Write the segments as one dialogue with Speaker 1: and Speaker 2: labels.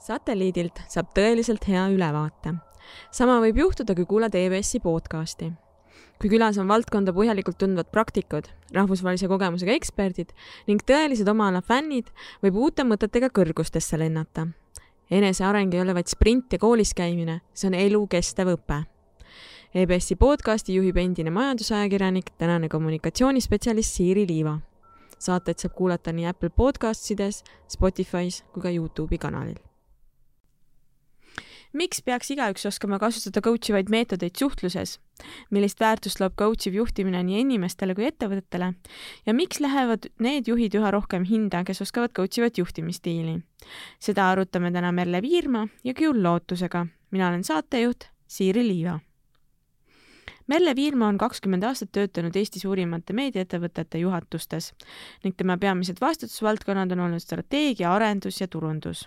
Speaker 1: satelliidilt saab tõeliselt hea ülevaate. sama võib juhtuda, kui kuulad EBS-i podcasti. kui külas on valdkonda põhjalikult tundvad praktikud, rahvusvahelise kogemusega eksperdid ning tõelised oma ala fännid, võib uute mõtetega kõrgustesse lennata. eneseareng ei ole vaid sprint ja koolis käimine, see on elukestev õpe EBS-i podcasti juhib endine majandusajakirjanik, tänane kommunikatsioonispetsialist Siiri Liiva. saateid saab kuulata nii Apple Podcastides, Spotify's kui ka Youtube'i kanalil miks peaks igaüks oskama kasutada coach ivaid meetodeid suhtluses? millist väärtust loob coach iv juhtimine nii inimestele kui ettevõtetele? ja miks lähevad need juhid üha rohkem hinda, kes oskavad coach ivat juhtimisstiili? seda arutame täna Merle Viirma ja Küll Lootusega. mina olen saatejuht Siiri Liiva. Merle Viirma on kakskümmend aastat töötanud Eesti suurimate meediaettevõtete juhatustes ning tema peamised vastutusvaldkonnad on olnud strateegia, arendus ja turundus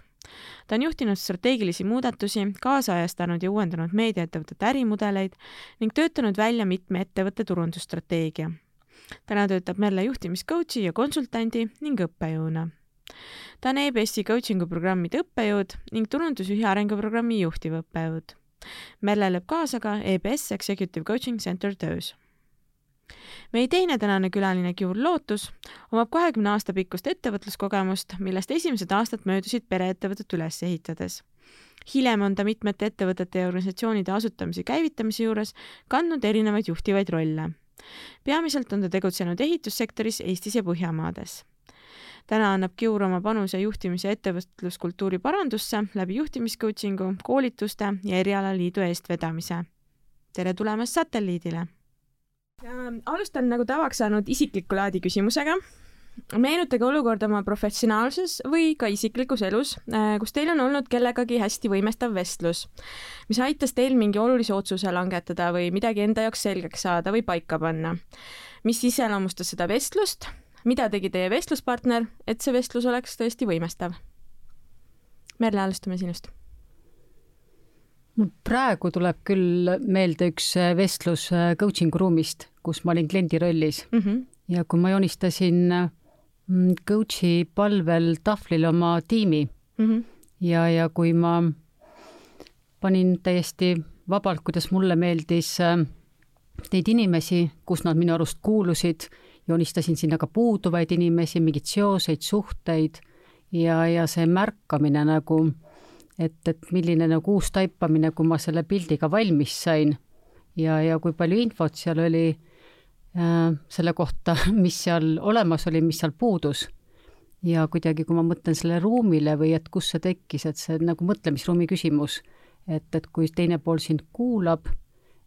Speaker 1: ta on juhtinud strateegilisi muudatusi, kaasajastanud ja uuendanud meediaettevõtete ärimudeleid ning töötanud välja mitme ettevõtte turundusstrateegia. täna töötab Merle juhtimiscoachi ja konsultandi ning õppejõuna. ta on EBS-i coaching'u programmide õppejõud ning turundusjuhi arenguprogrammi juhtiv õppejõud. Merle lööb kaasa ka EBS Executive Coaching Center töös meie teine tänane külaline Kiur Lootus omab kahekümne aasta pikkust ettevõtluskogemust, millest esimesed aastad möödusid pereettevõtet üles ehitades. hiljem on ta mitmete ettevõtete ja organisatsioonide asutamise käivitamise juures kandnud erinevaid juhtivaid rolle. peamiselt on ta tegutsenud ehitussektoris Eestis ja Põhjamaades täna annab Kiur oma panuse juhtimise ettevõtluskultuuri parandusse läbi juhtimiscoachingu, koolituste ja erialaliidu eestvedamise. tere tulemast satelliidile alustan nagu tavaks saanud isikliku laadi küsimusega. meenutage olukorda oma professionaalses või ka isiklikus elus, äh, kus teil on olnud kellegagi hästi võimestav vestlus, mis aitas teil mingi olulise otsuse langetada või midagi enda jaoks selgeks saada või paika panna. mis iseloomustas seda vestlust, mida tegi teie vestluspartner, et see vestlus oleks tõesti võimestav? Merle, alustame sinust
Speaker 2: mul praegu tuleb küll meelde üks äh, vestlus äh, coaching ruumist, kus ma olin kliendi rollis mm -hmm. ja kui ma joonistasin mm, coach'i palvel tahvlile oma tiimi mm -hmm. ja, ja kui ma panin täiesti vabalt, kuidas mulle meeldis äh, neid inimesi, kus nad minu arust kuulusid, joonistasin sinna ka puuduvaid inimesi, mingeid seoseid, suhteid ja, ja see märkamine nagu et, et milline nagu uus taipamine, kui ma selle pildiga valmis sain ja, ja kui palju infot seal oli äh, selle kohta, mis seal olemas oli, mis seal puudus. ja kuidagi, kui ma mõtlen selle ruumile või et kus see tekkis, et see nagu mõtlemisruumi küsimus, et, et kui teine pool sind kuulab,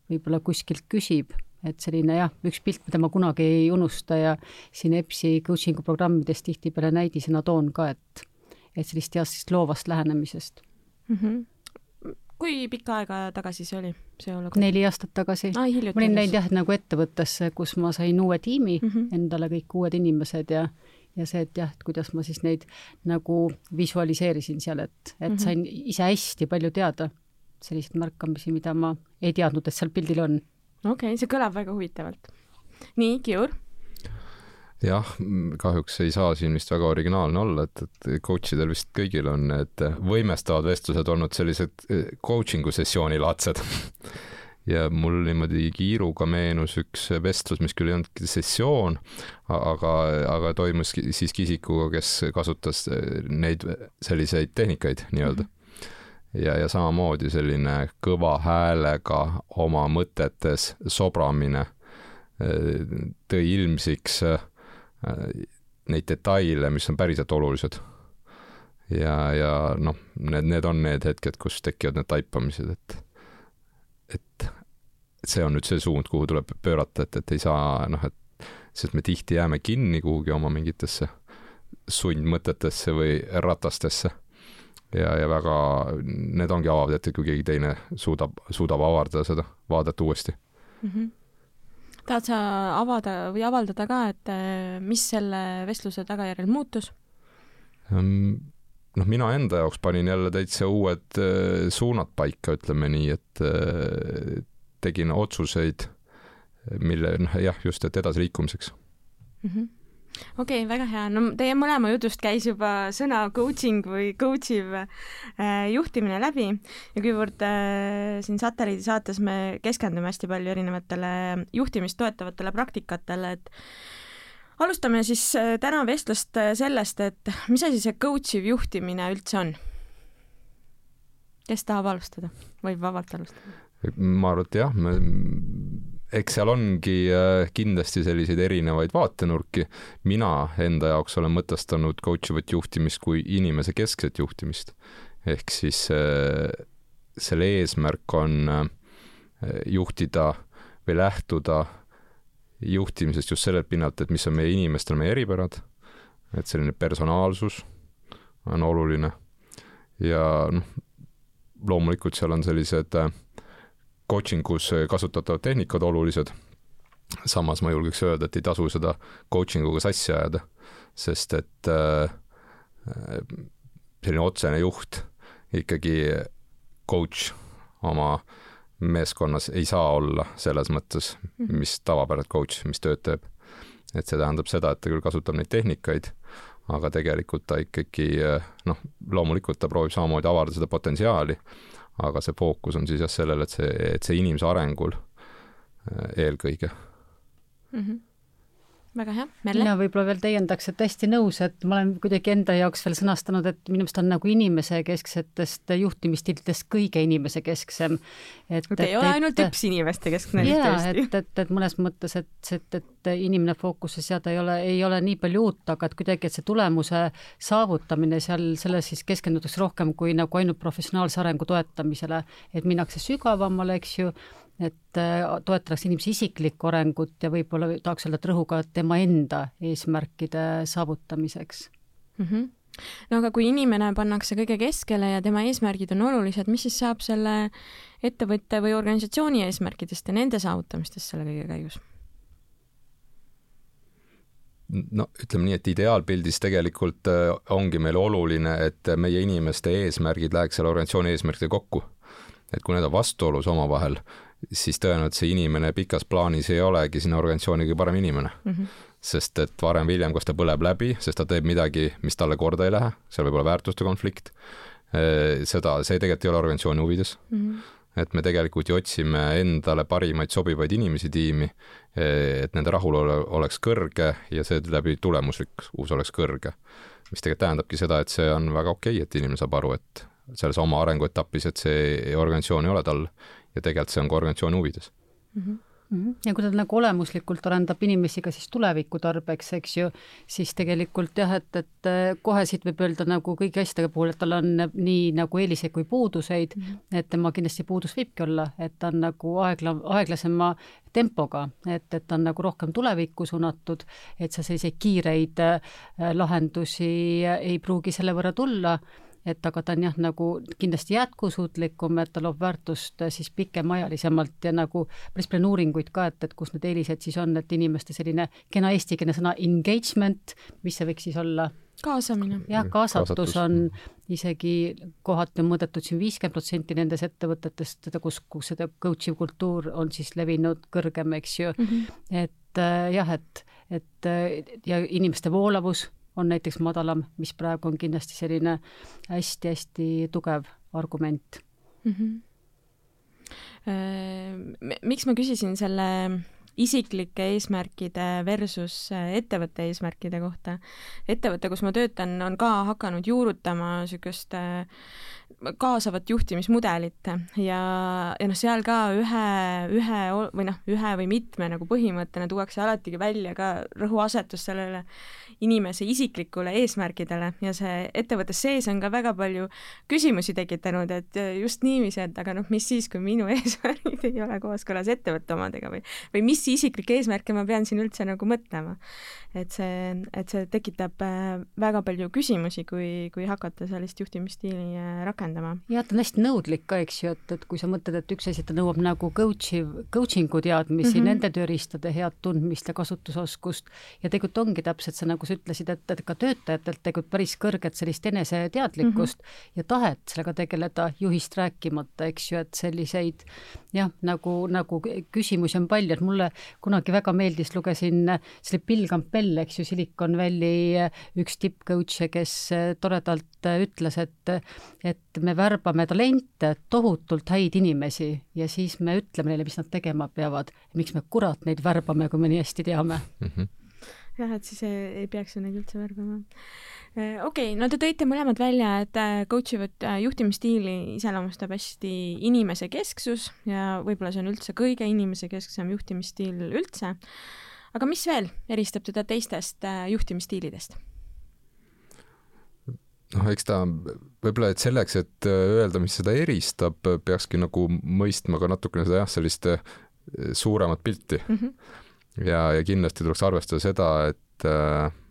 Speaker 2: võib-olla kuskilt küsib, et selline jah, üks pilt, mida ma kunagi ei unusta ja siin EBS-i coaching'u programmides tihtipeale näidisena toon ka, et et sellist jah, sellist loovast lähenemisest mm.
Speaker 1: -hmm kui pikka aega tagasi see oli, see olukord?
Speaker 2: neli aastat tagasi
Speaker 1: ah,.
Speaker 2: ma olin läinud jah, nagu ettevõttesse, kus ma sain uue tiimi mm, -hmm. endale kõik uued inimesed ja ja see, et jah, et kuidas ma siis neid nagu visualiseerisin seal, et, et mm -hmm. sain ise hästi palju teada selliseid märkamisi, mida ma ei teadnud, et seal pildil on.
Speaker 1: Okei okay,, see kõlab väga huvitavalt. nii, Kiur
Speaker 3: jah, kahjuks ei saa siin vist väga originaalne olla, et, et coach idel vist kõigil on need võimestavad vestlused olnud sellised eh, coaching'u sessiooni laadsed ja mul niimoodi kiiruga meenus üks vestlus, mis küll ei olnudki sessioon, aga, aga toimus siiski isikuga, kes kasutas eh, neid selliseid tehnikaid nii-öelda. Ja, ja samamoodi selline kõva häälega oma mõtetes sobramine eh, tõi ilmsiks äh, Äh, neid detaile, mis on päriselt olulised. ja, ja noh, need, need on need hetked, kus tekivad need taipamised, et, et, et see on nüüd see suund, kuhu tuleb pöörata, et, et ei saa noh, et sest me tihti jääme kinni kuhugi oma mingitesse sundmõtetesse või ratastesse. Ja, ja väga, need ongi avavad hetked, kui keegi teine suudab, suudab avardada seda vaadet uuesti mm.
Speaker 1: -hmm tahad sa avada või avaldada ka, et äh, mis selle vestluse tagajärjel muutus?
Speaker 3: Ehm, noh, mina enda jaoks panin jälle täitsa uued äh, suunad paika, ütleme nii, et äh, tegin otsuseid, mille noh, jah, just, et edasiliikumiseks
Speaker 1: mm. -hmm okei okay,, väga hea, no teie mõlema jutust käis juba sõna coaching või coach iv äh, juhtimine läbi ja kuivõrd äh, siin satelliidi saates me keskendume hästi palju erinevatele juhtimist toetavatele praktikatele, et alustame siis äh, täna vestlust äh, sellest, et mis asi see coach iv juhtimine üldse on? kes tahab alustada, võib vabalt alustada?
Speaker 3: ma arvan, et jah, me eks seal ongi äh, kindlasti selliseid erinevaid vaatenurki. mina enda jaoks olen mõtestanud coach ivat juhtimist kui inimese keskset juhtimist. ehk siis selle eesmärk on juhtida või lähtuda juhtimisest just sellelt pinnalt, et mis on meie inimestel meie eripärad, et selline personaalsus on oluline ja noh, loomulikult seal on sellised äh, coaching us kasutatavad tehnikad olulised, samas ma julgeks öelda, et ei tasu seda coaching uga sassi ajada, sest et äh, selline otsene juht ikkagi coach oma meeskonnas ei saa olla selles mõttes, mhm. mis tavapärane coach, mis tööd teeb. et see tähendab seda, et ta küll kasutab neid tehnikaid, aga tegelikult ta ikkagi noh, loomulikult ta proovib samamoodi avada seda potentsiaali, aga see fookus on siis jah sellel, et see, et see inimese arengul eh, eelkõige
Speaker 1: mm. -hmm väga hea, Merle?
Speaker 2: mina võib-olla veel täiendaks, et hästi nõus, et ma olen kuidagi enda jaoks veel sõnastanud, et minu meelest on nagu inimesekesksetest juhtimisstiilidest kõige inimesekesksem.
Speaker 1: et okay, ei ole ainult üks inimeste keskne
Speaker 2: jaa, et, et, et mõnes mõttes, et, et, et inimene fookusse seada ei ole, ei ole nii palju uut, aga et kuidagi, et see tulemuse saavutamine seal, selles siis keskendutakse rohkem kui nagu ainult professionaalse arengu toetamisele, et minnakse sügavamale, eks ju, et äh, toetatakse inimese isiklikku arengut ja võib-olla tahaks öelda, et rõhuga tema enda eesmärkide saavutamiseks
Speaker 1: mm. -hmm. no aga kui inimene pannakse kõige keskele ja tema eesmärgid on olulised, mis siis saab selle ettevõtte või organisatsiooni eesmärkidest ja nende saavutamistest selle kõige käigus?
Speaker 3: no ütleme nii, et ideaalpildis tegelikult äh, ongi meil oluline, et meie inimeste eesmärgid läheks selle organisatsiooni eesmärkidega kokku. et kui need on vastuolus omavahel, siis tõenäoliselt see inimene pikas plaanis ei olegi sinna organisatsiooni kõige parem inimene mm. -hmm. sest et varem või hiljem, kas ta põleb läbi, sest ta teeb midagi, mis talle korda ei lähe, seal võib olla väärtuste konflikt, seda, see tegelikult ei ole organisatsiooni huvides mm. -hmm et me tegelikult ju otsime endale parimaid sobivaid inimesi tiimi, et nende rahulolu oleks kõrge ja seeläbi tulemuslikkus oleks kõrge. mis tegelikult tähendabki seda, et see on väga okei okay,, et inimene saab aru, et selles oma arenguetapis, et see organisatsioon ei ole tal ja tegelikult see on ka organisatsiooni huvides
Speaker 2: mm. -hmm ja kui ta nagu olemuslikult arendab inimesi ka siis tuleviku tarbeks, eks ju, siis tegelikult jah, et, et äh, kohe siit võib öelda nagu kõigi asjade puhul, et tal on nii nagu eeliseid kui puuduseid mm, -hmm. et tema kindlasti puudus võibki olla, et ta on nagu aegla-, aeglasema tempoga, et, et ta on nagu rohkem tulevikku suunatud, et sa selliseid kiireid äh, lahendusi ei pruugi selle võrra tulla et aga ta on jah, nagu kindlasti jätkusuutlikum, et ta loob väärtust äh, siis pikemaajalisemalt ja nagu päris palju on uuringuid ka, et, et kus need eelised siis on, et inimeste selline kena eestikeelne sõna engagement, mis see võiks siis olla?
Speaker 1: kaasamine.
Speaker 2: jah, kaasatus, kaasatus on isegi kohati on mõõdetud siin viiskümmend protsenti nendes ettevõtetest, kus, kus seda coach'iv kultuur on siis levinud kõrgem, eks ju mm, -hmm. et äh, jah, et, et äh, ja inimeste voolavus on näiteks madalam, mis praegu on kindlasti selline hästi-hästi tugev argument mm. -hmm.
Speaker 1: miks ma küsisin selle isiklike eesmärkide versus ettevõtte eesmärkide kohta. ettevõte, kus ma töötan, on ka hakanud juurutama niisugust äh, kaasavat juhtimismudelit ja, ja noh, seal ka ühe, ühe või noh, ühe või mitme nagu põhimõttena tuuakse alatigi välja ka rõhuasetus sellele inimese isiklikule eesmärkidele ja see ettevõttes sees on ka väga palju küsimusi tekitanud, et just niiviisi, et aga noh, mis siis, kui minu eesmärgid ei ole kooskõlas ettevõtte omadega või, või mis isiklikke eesmärke ma pean siin üldse nagu mõtlema. et see, et see tekitab äh, väga palju küsimusi, kui, kui hakata sellist juhtimisstiili äh, rakendama
Speaker 2: jah, ta on hästi nõudlik ka, eks ju, et, et kui sa mõtled, et üks asi, ta nõuab nagu coach'i, coaching'u teadmisi mm, -hmm. nende tööriistade head tundmist ja kasutusoskust ja tegelikult ongi täpselt see, nagu sa ütlesid, et, et ka töötajatelt tegelikult päris kõrget sellist eneseteadlikkust mm -hmm. ja tahet sellega tegeleda, juhist rääkimata, eks ju, et selliseid jah, nagu, nagu küsimusi on palju, et mulle kunagi väga meeldis, lugesin, see oli Bill Campbell, eks ju, Silicon Valley üks tippcoach'e, kes toredalt ütles, et, et me värbame talente, tohutult häid inimesi ja siis me ütleme neile, mis nad tegema peavad. miks me kurat neid värbame, kui me nii hästi teame mm? -hmm.
Speaker 1: Jah, et siis ei, ei peaks ju neid üldse värbama Äh, okei okay,, no te tõite mõlemad välja, et äh, coach ivat äh, juhtimisstiili iseloomustab hästi inimese kesksus ja võib-olla see on üldse kõige inimesekesksem juhtimisstiil üldse. aga mis veel eristab teda teistest juhtimisstiilidest?
Speaker 3: noh, eks ta võib-olla, et selleks, et öelda, mis seda eristab, peakski nagu mõistma ka natukene seda jah, sellist suuremat pilti mm. -hmm. Ja, ja kindlasti tuleks arvestada seda, et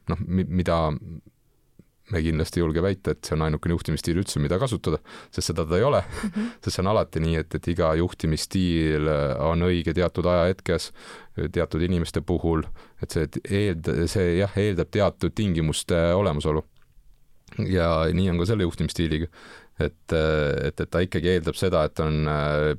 Speaker 3: noh, mida me kindlasti ei julge väita, et see on ainukene juhtimisstiil üldse, mida kasutada, sest seda ta ei ole mm. -hmm. sest see on alati nii, et, et iga juhtimisstiil on õige teatud ajahetkes, teatud inimeste puhul, et see eeld-, see jah, eeldab teatud tingimuste olemasolu. ja nii on ka selle juhtimisstiiliga et, et, et ta ikkagi eeldab seda, et on,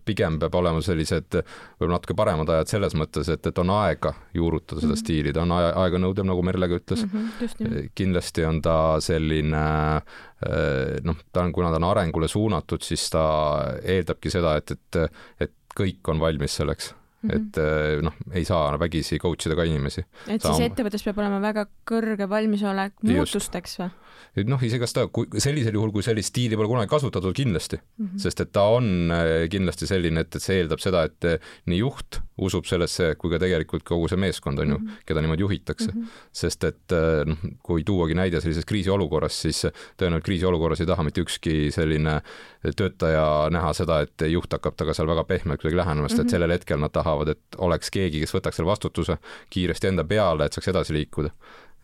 Speaker 3: pigem peab olema sellised võib-olla natuke paremad ajad selles mõttes, et, et on aega juurutada seda mm -hmm. stiili, ta on aeganõudev, nagu Merle ka ütles mm. -hmm, kindlasti on ta selline noh, ta on, kuna ta on arengule suunatud, siis ta eeldabki seda, et, et, et kõik on valmis selleks Mm -hmm. et eh, noh, ei saa vägisi coach ida ka inimesi.
Speaker 1: et Saama. siis ettevõttes peab olema väga kõrge valmisolek muutusteks või?
Speaker 3: Noh, isegi ta, kui sellisel juhul, kui sellist stiili pole kunagi kasutatud, kindlasti mm, -hmm. sest et ta on eh, kindlasti selline, et, et see eeldab seda, et eh, nii juht usub sellesse kui ka tegelikult kogu see meeskond on ju mm, -hmm. keda niimoodi juhitakse mm. -hmm. sest et noh, kui tuuagi näide sellises kriisiolukorras, siis tõenäoliselt kriisiolukorras ei taha mitte ükski selline töötaja näha seda, et juht hakkab taga seal väga pehmelt kuidagi lähenema, sest mm -hmm. et mhm. sellel hetkel nad tahavad tahavad, et oleks keegi, kes võtaks selle vastutuse kiiresti enda peale, et saaks edasi liikuda.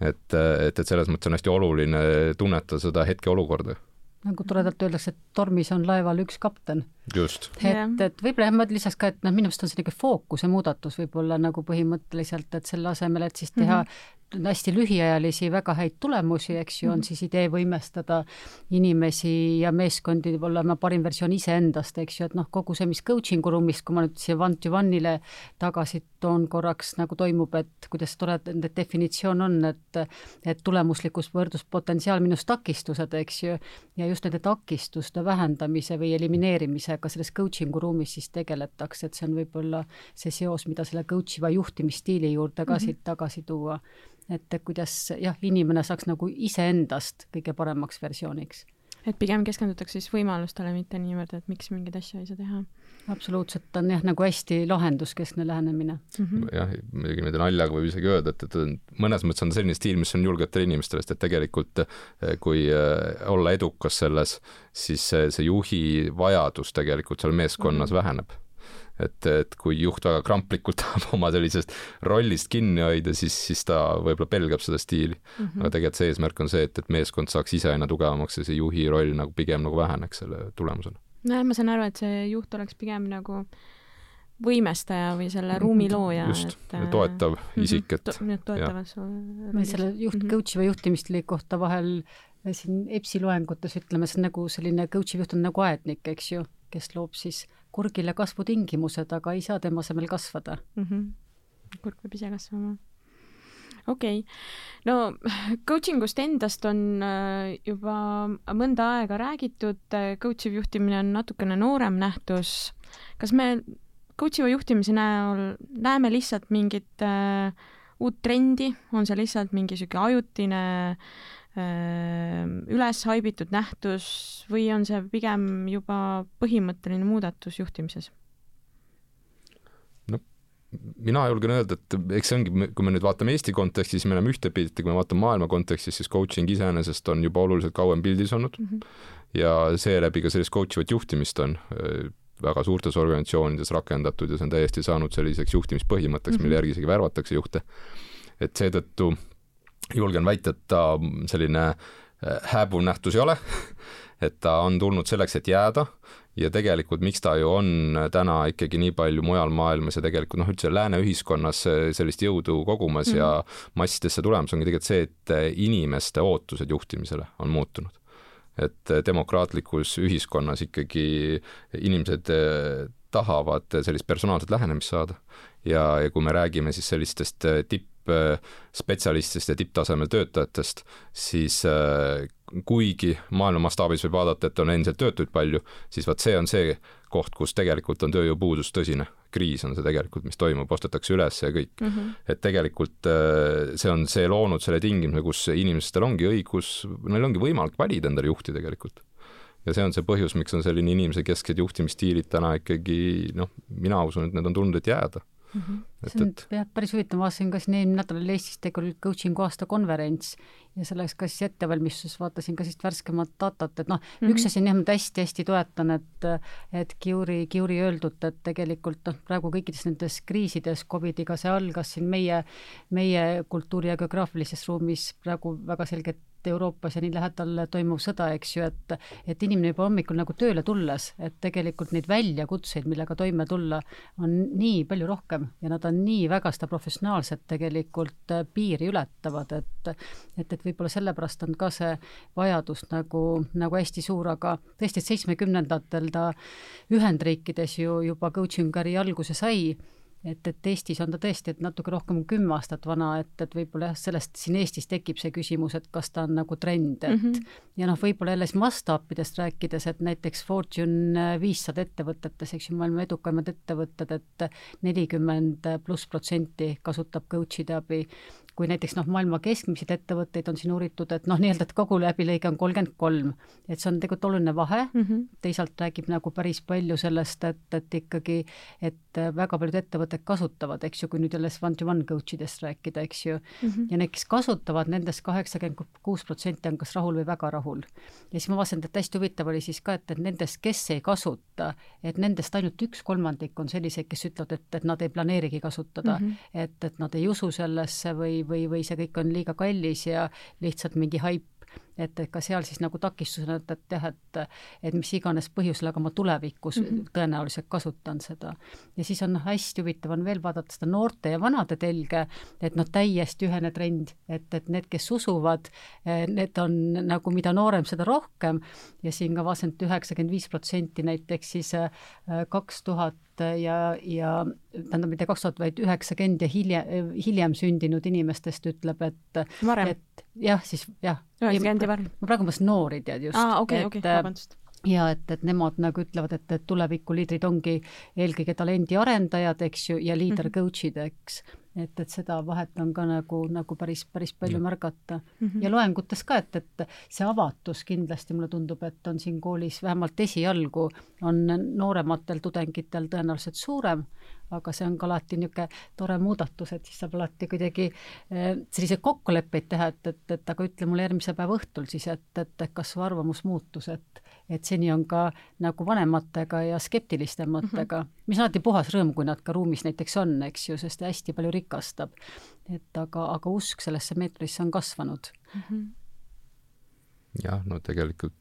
Speaker 3: Et, et, et selles mõttes on hästi oluline tunnetada seda hetkeolukorda
Speaker 2: nagu toredalt öeldakse, et tormis on laeval üks kapten.
Speaker 3: just.
Speaker 2: et, et võib-olla jah, ma lisaks ka, et noh, minu meelest on see niisugune fookuse muudatus võib-olla nagu põhimõtteliselt, et selle asemel, et siis teha mm -hmm hästi lühiajalisi väga häid tulemusi, eks ju, on mhm. siis idee võimestada inimesi ja meeskondi olema parim versioon iseendast, eks ju, et noh, kogu see, mis coaching'u ruumis, kui ma nüüd siia one to one'ile tagasi toon korraks, nagu toimub, et kuidas tore nende definitsioon on, et et tulemuslikkus võrdus potentsiaal miinus takistused, eks ju, ja just nende takistuste vähendamise või elimineerimisega selles coaching'u ruumis siis tegeletakse, et see on võib-olla see seos, mida selle coach iva juhtimisstiili juurde ka mm -hmm. siit tagasi tuua et kuidas jah, inimene saaks nagu iseendast kõige paremaks versiooniks.
Speaker 1: et pigem keskendutakse siis võimalustele, mitte niivõrd, et miks mingeid asju ei saa teha.
Speaker 2: Absoluutselt, on jah, nagu hästi lahenduskeskne lähenemine
Speaker 3: mm. -hmm. jah, muidugi niimoodi naljaga võib isegi öelda, et, et mõnes mõttes on selline stiil, mis on julgetele inimestele, sest et tegelikult eh, kui eh, olla edukas selles, siis see, see juhi vajadus tegelikult seal meeskonnas mm -hmm. väheneb et, et kui juht väga kramplikult tahab oma sellisest rollist kinni hoida, siis, siis ta võib-olla pelgab seda stiili mm. -hmm. aga tegelikult see eesmärk on see, et, et meeskond saaks ise aina tugevamaks ja see juhi roll nagu pigem nagu väheneks selle tulemusena.
Speaker 1: Nojah, ma saan aru, et see juht oleks pigem nagu võimestaja või selle ruumi looja.
Speaker 3: just, toetav mhm. isik, et to,
Speaker 1: toetavas
Speaker 2: me selle juht mm -hmm. coach'i või juhtimisstiili kohta vahel siin EBS-i loengutes ütleme, see on nagu selline coach'i juht on nagu aednik, eks ju, kes loob siis kurgile kasvutingimused, aga ei saa tema asemel kasvada
Speaker 1: mm. -hmm. kurk peab ise kasvama. Okei okay., no coaching ust endast on äh, juba mõnda aega räägitud, coach iv juhtimine on natukene noorem nähtus. kas me coach iva juhtimise näol näeme lihtsalt mingit äh, uut trendi, on see lihtsalt mingi sihuke ajutine äh, üles haibitud nähtus või on see pigem juba põhimõtteline muudatus juhtimises?
Speaker 3: Mina julgen öelda, et eks see ongi, kui me nüüd vaatame Eesti kontekstis, siis me näeme ühte pilti, kui me vaatame maailma kontekstis, siis coaching iseenesest on juba oluliselt kauem pildis olnud mm -hmm. ja seeläbi ka sellist coach ivat juhtimist on äh, väga suurtes organisatsioonides rakendatud ja see on täiesti saanud selliseks juhtimispõhimõtteks mm, -hmm. mille järgi isegi värvatakse juhte. et seetõttu julgen väita, et ta selline äh, hääbuv nähtus ei ole et ta on tulnud selleks, et jääda ja tegelikult miks ta ju on täna ikkagi nii palju mujal maailmas ja tegelikult noh, üldse lääne ühiskonnas sellist jõudu kogumas mm -hmm. ja mhm. massidesse tulemas, ongi tegelikult see, et inimeste ootused juhtimisele on muutunud. et demokraatlikus ühiskonnas ikkagi inimesed tahavad sellist personaalset lähenemist saada. ja, ja kui me räägime siis sellistest tippspetsialistidest ja tipptasemel töötajatest, siis kuigi maailma mastaabis võib vaadata, et on endiselt töötuid palju, siis vot see on see koht, kus tegelikult on tööjõupuudus tõsine. kriis on see tegelikult, mis toimub, ostetakse üles ja kõik mm. -hmm. et tegelikult äh, see on see loonud selle tingimuse, kus inimestel ongi õigus, neil ongi võimalik valida endale juhti tegelikult. ja see on see põhjus, miks on selline inimese kesksed juhtimisstiilid täna ikkagi noh, mina usun, et need on tulnud, et jääda
Speaker 2: mm. -hmm. see on jah, päris huvitav, ma vaatasin ka siin eelmine nädal Eestis tegelikult coaching'u aasta konverents ja selleks ka siis ettevalmistuses vaatasin ka sellist värskemat datat, et noh mm, -hmm. üks asi on jah, ma hästi-hästi toetan, et et Kiuri, Kiuri öeldut, et tegelikult noh, praegu kõikides nendes kriisides, Covidiga see algas siin meie, meie kultuuri- ja geograafilises ruumis praegu väga selgelt Euroopas ja nii lähedal toimuv sõda, eks ju, et et inimene juba hommikul nagu tööle tulles, et tegelikult neid väljakutseid, millega toime tulla, on nii palju rohkem ja nad on nii väga seda professionaalset tegelikult äh, piiri ületavad, et et, et võib-olla sellepärast on ka see vajadus nagu, nagu hästi suur, aga tõesti, et seitsmekümnendatel ta Ühendriikides ju juba coaching äri alguse sai et, et Eestis on ta tõesti, et natuke rohkem kui kümme aastat vana, et, et võib-olla jah, sellest siin Eestis tekib see küsimus, et kas ta on nagu trend, et mm -hmm. ja noh, võib-olla jälle siis mastaapidest rääkides, et näiteks Fortune viissada ettevõtetes, eks ju, maailma edukamad ettevõtted, et nelikümmend pluss protsenti kasutab coach'ide abi kui näiteks noh, maailma keskmiseid ettevõtteid on siin uuritud, et noh, nii-öelda, et kogu läbilõige on kolmkümmend kolm, et see on tegelikult oluline vahe mm, -hmm. teisalt räägib nagu päris palju sellest, et, et ikkagi, et väga paljud ettevõtted kasutavad, eks ju, kui nüüd jälle one-to-one coach idest rääkida, eks ju mm, -hmm. ja need, kes kasutavad nendest, nendest kaheksakümmend kuus protsenti on kas rahul või väga rahul. ja siis ma vaatasin, et hästi huvitav oli siis ka, et, et nendest, kes ei kasuta, et nendest ainult üks kolmandik on selliseid, kes ütlevad, et, et nad ei planeerigi kasutada mm, -hmm. et, et nad ei usu sellesse või või, või see kõik on liiga kallis ja lihtsalt mingi haip et, et ka seal siis nagu takistusena, et, et jah, et et mis iganes põhjusel, aga ma tulevikus mm -hmm. tõenäoliselt kasutan seda. ja siis on noh, hästi huvitav on veel vaadata seda noorte ja vanade telge, et noh, täiesti ühene trend, et, et need, kes usuvad, eh, need on nagu mida noorem, seda rohkem ja siin ka et üheksakümmend viis protsenti näiteks siis eh, kaks tuhat ja, ja tähendab, mitte kaks tuhat, vaid üheksakümmend ja hiljem, hiljem sündinud inimestest ütleb, et
Speaker 1: varem.
Speaker 2: et jah, siis jah.
Speaker 1: üheksakümmend ja varem.
Speaker 2: ma praegu mõtlesin noori tead just.
Speaker 1: aa, okei, okei, vabandust
Speaker 2: ja et, et nemad nagu ütlevad, et, et tulevikuliidrid ongi eelkõige talendiarendajad, eks ju, ja leader mm -hmm. coach'id, eks et, et seda vahet on ka nagu, nagu päris, päris palju ja. märgata mm. -hmm. ja loengutes ka, et, et see avatus kindlasti mulle tundub, et on siin koolis vähemalt esialgu, on noorematel tudengitel tõenäoliselt suurem, aga see on ka alati niisugune tore muudatus, et siis saab alati kuidagi eh, selliseid kokkuleppeid teha, et, et, et aga ütle mulle järgmise päeva õhtul siis, et, et, et kas su arvamus muutus, et et seni on ka nagu vanematega ja skeptilisematega mm, -hmm. mis on alati puhas rõõm, kui nad ka ruumis näiteks on, eks ju, sest hästi palju rikastab. et aga, aga usk sellesse meetodisse on kasvanud mm. -hmm.
Speaker 3: jah, no tegelikult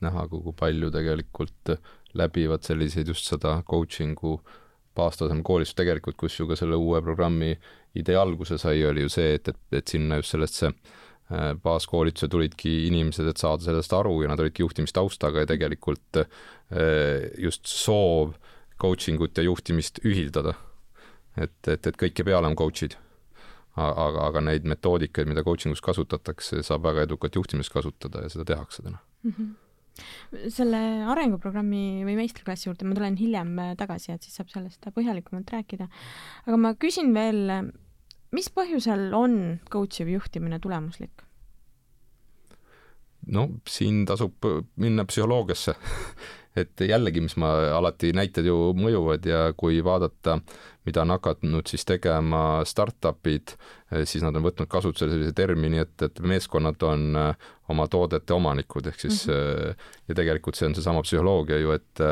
Speaker 3: näha, kui palju tegelikult läbivad selliseid just seda coaching'u baastasemel koolitust tegelikult, kus ju ka selle uue programmi idee alguse sai, oli ju see, et, et, et sinna just sellesse Äh, baaskoolituse tulidki inimesed, et saada sellest aru ja nad olidki juhtimistaustaga ja tegelikult äh, just soov coaching ut ja juhtimist ühildada. et, et, et kõik ei pea olema coach'id. aga, aga neid metoodikaid, mida coaching us kasutatakse, saab väga edukalt juhtimises kasutada ja seda tehakse täna mm.
Speaker 1: -hmm. selle arenguprogrammi või meistriklassi juurde ma tulen hiljem tagasi, et siis saab sellest põhjalikumalt rääkida. aga ma küsin veel mis põhjusel on coach iv juhtimine tulemuslik?
Speaker 3: no siin tasub minna psühholoogiasse et jällegi, mis ma alati, näited ju mõjuvad ja kui vaadata, mida on hakanud siis tegema startup'id, siis nad on võtnud kasutusele sellise termini, et, et meeskonnad on äh, oma toodete omanikud, ehk siis mm -hmm. ja tegelikult see on seesama psühholoogia ju, et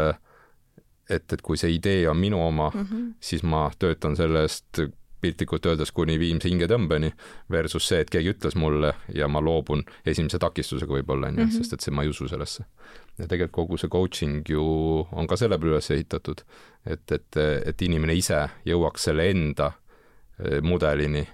Speaker 3: et, et kui see idee on minu oma mm, -hmm. siis ma töötan selle eest piltlikult öeldes kuni viimse hingetõmbeni, versus see, et keegi ütles mulle ja ma loobun esimese takistusega võib-olla, on ju, mhm. sest et see, ma ei usu sellesse. ja tegelikult kogu see coaching ju on ka selle peale üles ehitatud, et, et, et inimene ise jõuaks selle enda eh, mudelini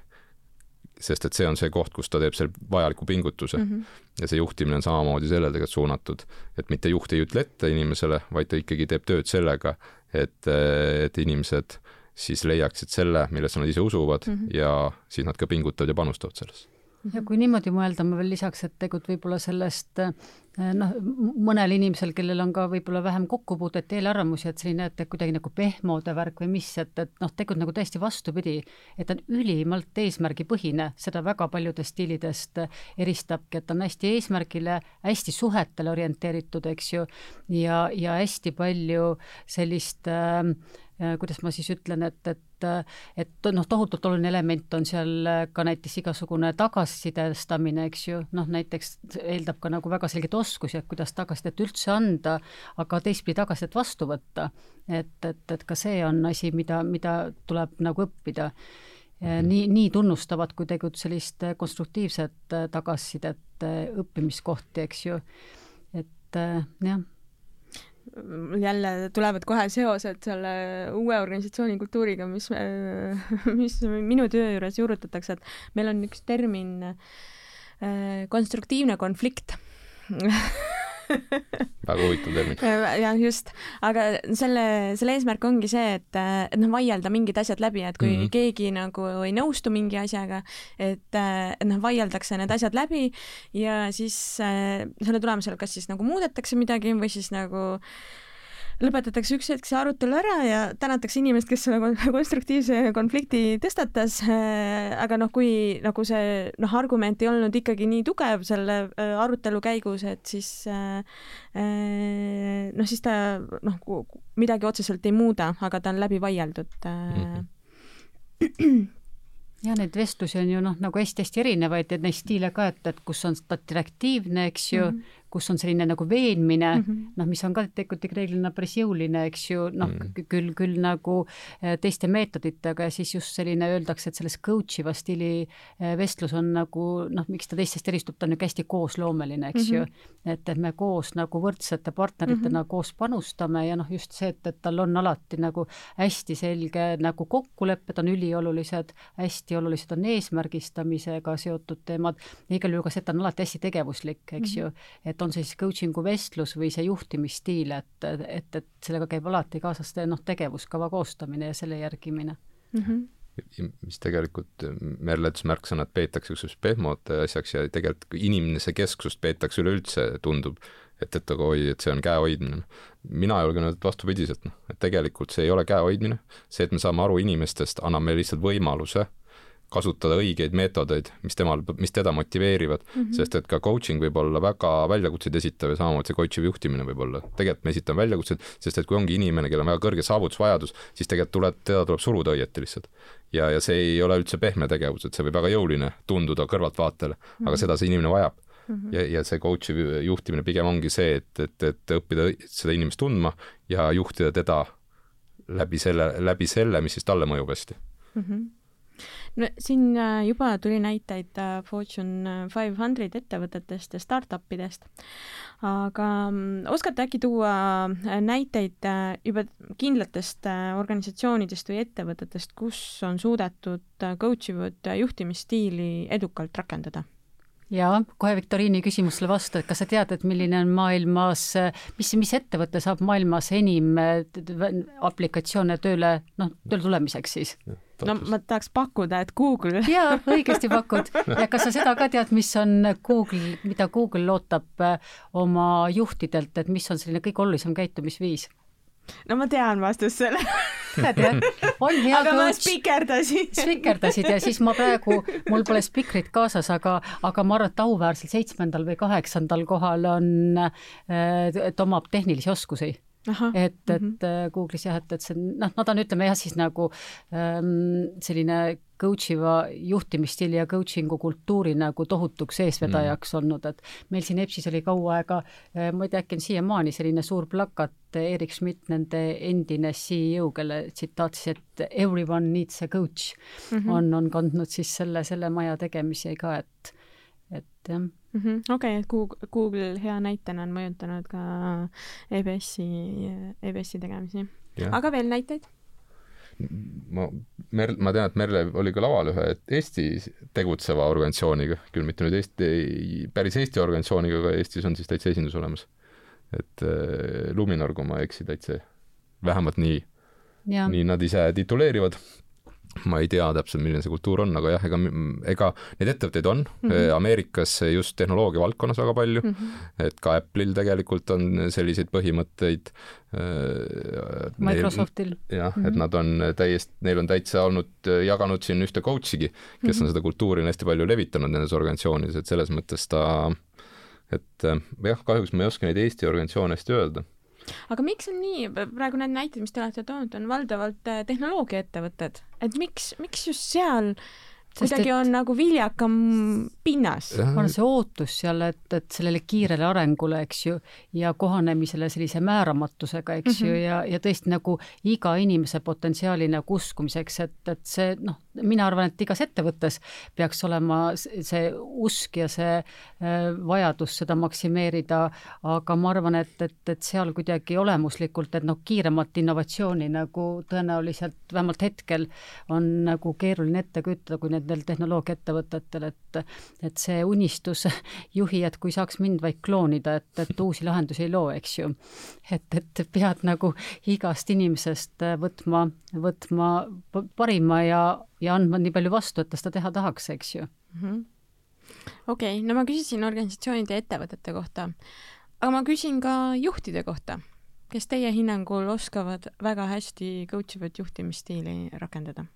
Speaker 3: sest et see on see koht, kus ta teeb selle vajaliku pingutuse mm. -hmm. ja see juhtimine on samamoodi sellele tegelikult suunatud, et mitte juht ei ütle ette inimesele, vaid ta ikkagi teeb tööd sellega, et, et inimesed siis leiaksid selle, millesse nad ise usuvad mm -hmm. ja siis nad ka pingutavad ja panustavad sellesse
Speaker 2: ja kui niimoodi mõelda, ma veel lisaks, et tegelikult võib-olla sellest eh, noh, mõnel inimesel, kellel on ka võib-olla vähem kokkupuudet, eelarvamusi, et selline, et kuidagi nagu pehmode värk või mis, et, et noh, tegelikult nagu täiesti vastupidi, et ta on ülimalt eesmärgipõhine, seda väga paljudest stiilidest eristabki, et ta on hästi eesmärgile, hästi suhetele orienteeritud, eks ju, ja, ja hästi palju sellist äh, kuidas ma siis ütlen, et, et, et noh, tohutult oluline element on seal ka näiteks igasugune tagasisidestamine, eks ju, noh näiteks eeldab ka nagu väga selgeid oskusi, et kuidas tagasisidet üldse anda, aga teistpidi tagasisidet vastu võtta. et, et, et ka see on asi, mida, mida tuleb nagu õppida. nii, nii tunnustavad kui tegelikult sellist konstruktiivset tagasisidet õppimiskohti, eks ju, et jah
Speaker 1: jälle tulevad kohe seosed selle uue organisatsiooni kultuuriga, mis, mis minu töö juures juurutatakse, et meil on üks termin äh, konstruktiivne konflikt
Speaker 3: väga huvitav termin.
Speaker 1: jah, just, aga selle, selle eesmärk ongi see, et, et noh, vaielda mingid asjad läbi, et kui mm -hmm. keegi nagu ei nõustu mingi asjaga, et, et noh, vaieldakse need asjad läbi ja siis äh, selle tulemusel kas siis nagu muudetakse midagi või siis nagu äh, lõpetatakse üks hetk see arutelu ära ja tänatakse inimest, kes selle konstruktiivse konflikti tõstatas. Äh, aga noh, kui nagu see noh, argument ei olnud ikkagi nii tugev selle äh, arutelu käigus, et siis äh, noh, siis ta noh, midagi otseselt ei muuda, aga ta on läbi vaieldud mm.
Speaker 2: -hmm ja neid vestlusi on ju noh, nagu hästi-hästi erinevaid, et neid stiile ka, et, et kus on ta direktiivne, eks ju mm, -hmm kus on selline nagu veenmine mm, -hmm. noh, mis on ka tegelikult reeglina päris jõuline, eks ju, noh mm -hmm. küll, küll nagu eh, teiste meetoditega ja siis just selline öeldakse, et selles coach iva stiili eh, vestlus on nagu noh, miks ta teistest eristub, ta on niisugune hästi koosloomeline, eks mm -hmm. ju. et, et me koos nagu võrdsete partneritena mm -hmm. koos panustame ja noh, just see, et, et tal on alati nagu hästi selge nagu kokkulepped on üliolulised, hästi olulised on eesmärgistamisega seotud teemad ja igal juhul ka see, et ta on alati hästi tegevuslik, eks mm -hmm. ju, et on see siis coaching'u vestlus või see juhtimisstiil, et, et, et sellega käib alati kaasas noh, tegevuskava koostamine ja selle järgimine mm.
Speaker 3: -hmm mis tegelikult Merle ütles märksõnad peetakse niisuguseks pehmode asjaks ja tegelikult inimese kesksust peetakse üleüldse, tundub, et, et aga oi, et see on käe hoidmine. mina julgen öelda vastupidiselt, noh, et tegelikult see ei ole käe hoidmine, see, et me saame aru inimestest, annab meile lihtsalt võimaluse äh, kasutada õigeid meetodeid, mis temal, mis teda motiveerivad mm, -hmm. sest et ka coaching võib olla väga väljakutseid esitav ja samamoodi see coach'i juhtimine võib olla. tegelikult me esitame väljakutseid, sest et kui ongi inimene, kellel on väga kõrge saavutusvajadus, siis tegelikult tuleb, teda tuleb suruda õieti lihtsalt. ja, ja see ei ole üldse pehme tegevus, et see võib väga jõuline tunduda kõrvaltvaatajale mm, -hmm. aga seda see inimene vajab. Mm -hmm. ja, ja see coach'i juhtimine pigem ongi see, et, et, et õppida seda inimest tundma ja juhtida teda läbi selle, läbi selle, mis siis talle mõjub hästi mm. -hmm
Speaker 1: no siin äh, juba tuli näiteid äh, Fortune five hundred ettevõtetest ja startup idest, aga mm, oskate äkki tuua äh, näiteid juba kindlatest organisatsioonidest või ettevõtetest, kus on suudetud coach ivat juhtimisstiili edukalt rakendada?
Speaker 2: Jaa, kohe viktoriini küsimusele vastu, et kas sa tead, et milline on maailmas, mis, mis ettevõte saab maailmas enim aplikatsioone tööle, noh, tööle tulemiseks siis?
Speaker 1: no ma tahaks pakkuda, et Google.
Speaker 2: jaa, õigesti pakud. ja kas sa seda ka tead, mis on Google, mida Google ootab oma juhtidelt, et mis on selline kõige olulisem käitumisviis?
Speaker 1: no ma tean vastust sellele
Speaker 2: tead on hea
Speaker 1: aga coach. ma spikerdasin.
Speaker 2: spikerdasid ja siis ma praegu, mul pole spikrit kaasas, aga, aga ma arvan, et auväärselt seitsmendal või kaheksandal kohal on, äh, et omab tehnilisi oskusi Aha, et, et mm -hmm. Google'is jah, et, et see noh, nad on, ütleme jah, siis nagu ähm, selline coach iva juhtimisstiili ja coaching'u kultuuri nagu tohutuks eesvedajaks mm. olnud, et meil siin EBS-is oli kaua aega, äh, ma ei tea, äkki on siiamaani selline suur plakat, Erik Schmidt, nende endine CEO, kelle tsitaat siis, et everyone needs a coach mm, -hmm. on, on kandnud siis selle, selle maja tegemisi ka, et, et jah
Speaker 1: mm -hmm.. okei okay,, et Google, Google hea näitena on mõjutanud ka EBS-i, EBS-i tegemisi. aga veel näiteid?
Speaker 3: Ma, Mer-, ma tean, et Merle oli ka laval ühe Eestis tegutseva organisatsiooniga, küll mitte nüüd Eesti, päris Eesti organisatsiooniga, aga Eestis on siis täitsa esindus olemas. et äh, Luminor, kui ma ei eksi, täitsa, vähemalt nii, nii nad ise tituleerivad ma ei tea täpselt, milline see kultuur on, aga jah, ega, ega neid ettevõtteid on mm -hmm. Ameerikas just tehnoloogia valdkonnas väga palju mm, -hmm. et ka Apple'il tegelikult on selliseid põhimõtteid.
Speaker 2: Äh, Microsoftil.
Speaker 3: jah mm, -hmm. et mhm. nad on täiesti, neil on täitsa olnud, jaganud siin ühte coach'igi, kes mm -hmm. on seda kultuuri on hästi palju levitanud nendes organisatsioonides, et selles mõttes ta, et jah, kahjuks ma ei oska neid Eesti organisatsioone hästi öelda
Speaker 1: aga miks on nii, praegu need näited, mis te olete toonud, on valdavalt äh, tehnoloogiaettevõtted, et miks, miks just seal kuidagi et... on nagu viljakam pinnas.
Speaker 2: on see ootus seal, et, et sellele kiirele arengule, eks ju, ja kohanemisele sellise määramatusega, eks mm -hmm. ju, ja, ja tõesti nagu iga inimese potentsiaali nagu uskumiseks, et, et see noh, mina arvan, et igas ettevõttes peaks olema see usk ja see äh, vajadus seda maksimeerida, aga ma arvan, et, et, et seal kuidagi olemuslikult, et noh, kiiremat innovatsiooni nagu tõenäoliselt vähemalt hetkel on nagu keeruline ette kujutada, kui nendel tehnoloogiaettevõtetel, et et see unistus juhi, et kui saaks mind vaid kloonida, et, et uusi lahendusi ei loo, eks ju. et, et pead nagu igast inimesest võtma, võtma parima ja ja andma nii palju vastu, et ta seda teha tahaks, eks ju. Mm
Speaker 1: -hmm.. okei okay,, no ma küsisin organisatsioonide ja ettevõtete kohta, aga ma küsin ka juhtide kohta, kes teie hinnangul oskavad väga hästi coach ivat juhtimisstiili rakendada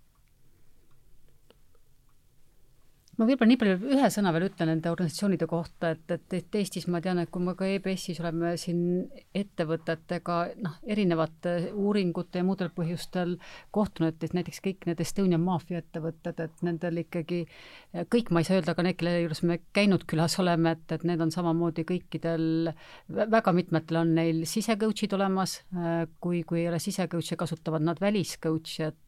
Speaker 2: ma võib-olla nii palju ühe sõna veel ütlen nende organisatsioonide kohta, et, et, et Eestis ma tean, et kui me ka EBS-is oleme siin ettevõtetega noh, erinevate uuringute ja muudel põhjustel kohtunud, et näiteks kõik need Estonian maffia ettevõtted, et nendel ikkagi, kõik ma ei saa öelda, aga need, kelle juures me käinud külas oleme, et, et need on samamoodi kõikidel, väga mitmetel on neil sisecoach'id olemas, kui, kui ei ole sisecoach'e, kasutavad nad väliscoach'e, et et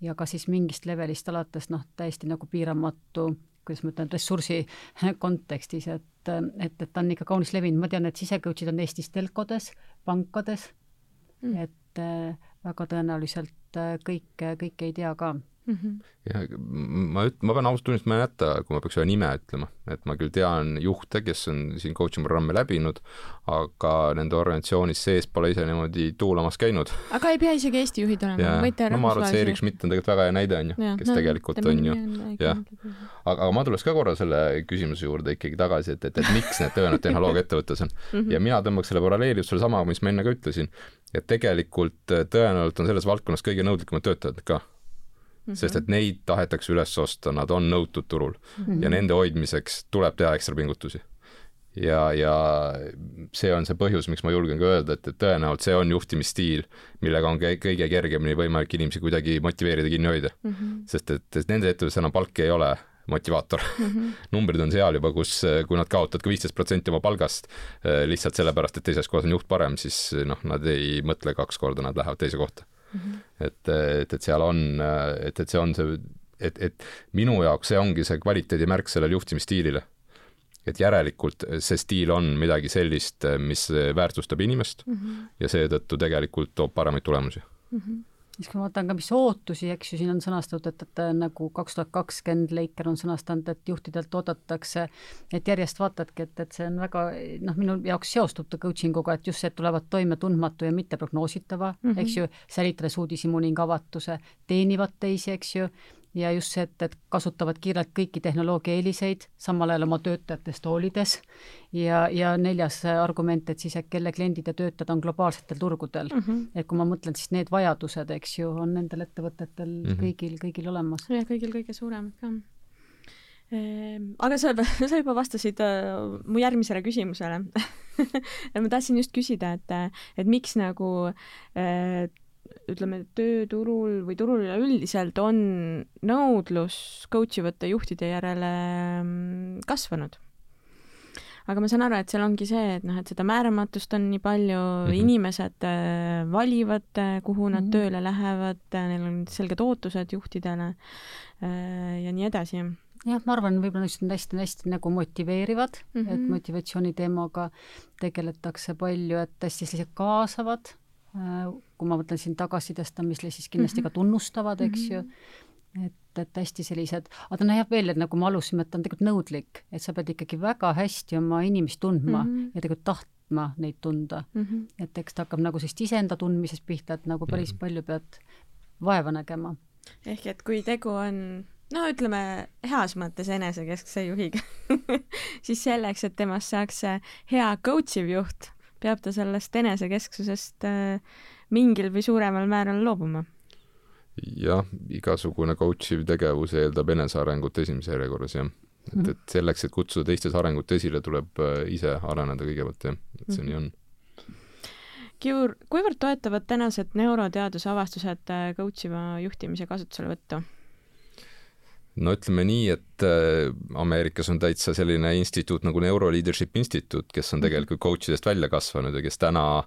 Speaker 2: ja ka siis mingist levelist alates noh, täiesti nagu piiramatu kuidas ma ütlen, ressursi kontekstis, et, et, et ta on ikka kaunis levinud, ma tean, et sisecoach'id on Eestis telkodes, pankades. Mm., et äh, väga tõenäoliselt äh, kõik, kõike ei tea ka
Speaker 3: mm. -hmm. ja ma üt-, ma pean ausalt tunnistama, ma ei mäleta, kui ma peaks ühe nime ütlema, et ma küll tean juhte, kes on siin coaching programme läbinud, aga nende organisatsioonis sees pole ise niimoodi tuulamas käinud.
Speaker 1: aga ei pea isegi Eesti juhid olema, võite
Speaker 3: no ma arvan, et see Erik Schmidt on tegelikult väga hea näide, on ju, kes no, tegelikult on ju, jah. aga, aga ma tuleks ka korra selle küsimuse juurde ikkagi tagasi, et, et, et miks need tõenäoliselt tehnoloogiaettevõttes on mm. -hmm. ja mina tõmbaks selle paralleeli just sellesama, mis ma enne ka ütlesin, et tegelikult tõenäoliselt on selles valdkonnas kõige nõudlikumad töötajad ka Mm -hmm. sest et neid tahetakse üles osta, nad on nõutud turul mm -hmm. ja nende hoidmiseks tuleb teha ekstra pingutusi. ja, ja see on see põhjus, miks ma julgen ka öelda, et, et tõenäoliselt see on juhtimisstiil, millega on kõige kergemini võimalik inimesi kuidagi motiveerida, kinni hoida mm. -hmm. sest et, et nende ettevõttes enam palk ei ole motivaator mm. -hmm. numbrid on seal juba, kus, kui nad kaotavad ka viisteist protsenti oma palgast lihtsalt sellepärast, et teises kohas on juht parem, siis noh, nad ei mõtle kaks korda, nad lähevad teise kohta mm. -hmm. et, et, et seal on, et, et see on see, et, et minu jaoks see ongi see kvaliteedimärk sellele juhtimisstiilile. et järelikult see stiil on midagi sellist, mis väärtustab inimest mm -hmm. ja seetõttu tegelikult toob paremaid tulemusi mm.
Speaker 2: -hmm siis kui ma vaatan ka, mis ootusi, eks ju, siin on sõnastatud, et, et nagu kaks tuhat kakskümmend Leiker on sõnastanud, et juhtidelt oodatakse, et järjest vaatadki, et, et see on väga noh, minu jaoks seostub ta coaching uga, et just see, et tulevad toime tundmatu ja mitteprognoositava mm, -hmm. eks ju, säilitades uudishimu ning avatuse, teenivad teisi, eks ju, ja just see, et, et kasutavad kiirelt kõiki tehnoloogia eeliseid, samal ajal oma töötajatest hoolides ja, ja neljas argument, et siis, et kelle kliendid ja töötajad on globaalsetel turgudel mm. -hmm. et kui ma mõtlen, siis need vajadused, eks ju, on nendel ettevõtetel mm -hmm. kõigil, kõigil olemas.
Speaker 1: jah, kõigil kõige suuremad ka ehm, aga sa, sa juba vastasid uh, mu järgmisele küsimusele ma tahtsin just küsida, et, et miks nagu uh, ütleme, tööturul või turul üleüldiselt on nõudlus coach ivate juhtide järele mm, kasvanud. aga ma saan aru, et seal ongi see, et noh, et seda määramatust on nii palju mm, -hmm. inimesed äh, valivad, äh, kuhu nad mm -hmm. tööle lähevad, äh, neil on selged ootused juhtidele ja nii edasi
Speaker 2: jah, ma arvan, võib-olla niisugused hästi-hästi nagu motiveerivad mm, -hmm. et motivatsiooni teemaga tegeletakse palju, et hästi sellised kaasavad kui ma mõtlen siin tagasisidestamisele, siis kindlasti ka tunnustavad, eks ju, et, et hästi sellised, aga ta näeb veel, et nagu me alustasime, et ta on tegelikult nõudlik, et sa pead ikkagi väga hästi oma inimest tundma mm -hmm. ja tegelikult tahtma neid tunda mm. -hmm. et eks ta hakkab nagu sellist iseenda tundmisest pihta, et nagu päris mhm. palju pead vaeva nägema.
Speaker 1: ehk et kui tegu on no ütleme heas mõttes enesekeskse juhiga siis selleks, et temast saaks hea coach iv juht, peab ta sellest enesekesksusest äh, mingil või suuremal määral loobuma
Speaker 3: jah, igasugune coach iv tegevus eeldab enesearengut esimeses järjekorras, jah. et, mhm. et selleks, et kutsuda teistes arengut esile, tuleb äh, ise areneda kõigepealt, jah, et see mm -hmm. nii on.
Speaker 1: Kiur, kuivõrd toetavad tänased neuroteaduse avastused äh, coach iva juhtimise kasutuselevõttu?
Speaker 3: no ütleme nii, et äh, Ameerikas on täitsa selline instituut nagu Neuro Leadership Institute, kes on mhm. tegelikult coach idest välja kasvanud ja kes täna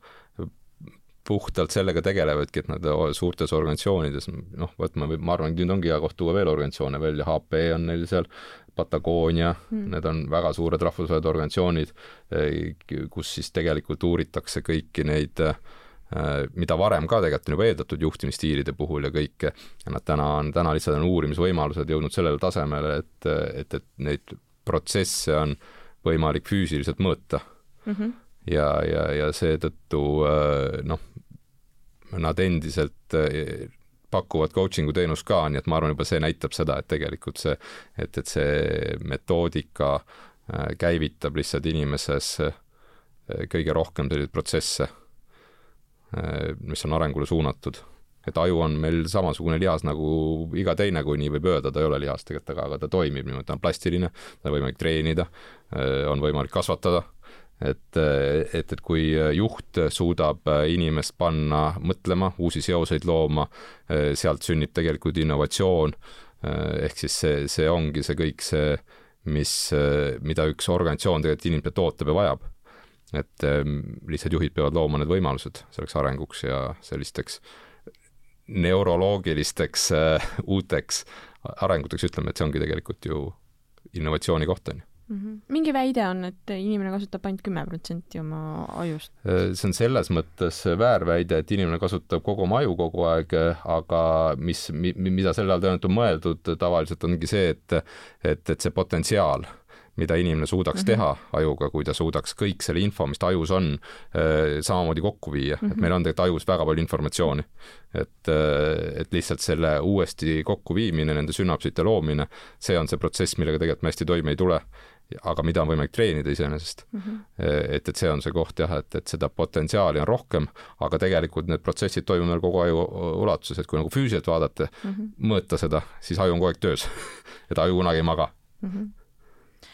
Speaker 3: puhtalt sellega tegelevadki, et nad suurtes organisatsioonides, noh, vot ma, ma arvan, et nüüd ongi hea koht tuua veel organisatsioone välja, HP on neil seal, Patagonia mm., need on väga suured rahvusvahelised organisatsioonid, eh, kus siis tegelikult uuritakse kõiki neid eh, mida varem ka tegelikult on juba eeldatud juhtimisstiilide puhul ja kõike, nad täna on, täna lihtsalt on uurimisvõimalused jõudnud sellele tasemele, et, et, et neid protsesse on võimalik füüsiliselt mõõta mm. -hmm ja, ja, ja seetõttu äh, noh, nad endiselt äh, pakuvad coaching'u teenust ka, nii et ma arvan, juba see näitab seda, et tegelikult see, et, et see metoodika äh, käivitab lihtsalt inimeses kõige rohkem selliseid protsesse, mis on arengule suunatud. et aju on meil samasugune lihas nagu iga teine, kui nii võib öelda, ta ei ole lihas tegelikult, aga, aga ta toimib niimoodi, ta on plastiline, ta on võimalik treenida, on võimalik kasvatada et, et, et kui juht suudab inimest panna mõtlema, uusi seoseid looma, sealt sünnib tegelikult innovatsioon, ehk siis see, see ongi see kõik see, mis, mida üks organisatsioon tegelikult inimeselt ootab ja vajab. et lihtsalt juhid peavad looma need võimalused selleks arenguks ja sellisteks neuroloogilisteks uuteks arenguteks, ütleme, et see ongi tegelikult ju innovatsiooni koht, on ju
Speaker 1: mm. -hmm. mingi väide on, et inimene kasutab ainult kümme protsenti oma ajust.
Speaker 3: Äh, see on selles mõttes väärväide, et inimene kasutab kogu oma aju kogu aeg, aga mis, mida selle all tõenäoliselt on mõeldud tavaliselt ongi see, et, et, et see potentsiaal mida inimene suudaks mm -hmm. teha ajuga, kui ta suudaks kõik selle info, mis ta ajus on, äh, samamoodi kokku viia mm, -hmm. et mhm. meil on tegelikult ajus väga palju informatsiooni. et, äh, et lihtsalt selle uuesti kokkuviimine, nende sünapsite loomine, see on see protsess, millega tegelikult me hästi toime ei tule aga mida on võimalik treenida iseenesest mm. -hmm. et, et see on see koht jah, et, et seda potentsiaali on rohkem, aga tegelikult need protsessid toimuvad meil kogu aju ulatuses, et kui nagu füüsiliselt vaadata mm, -hmm. mõõta seda, siis aju on kogu aeg töös et aju kunagi ei maga mm. -hmm.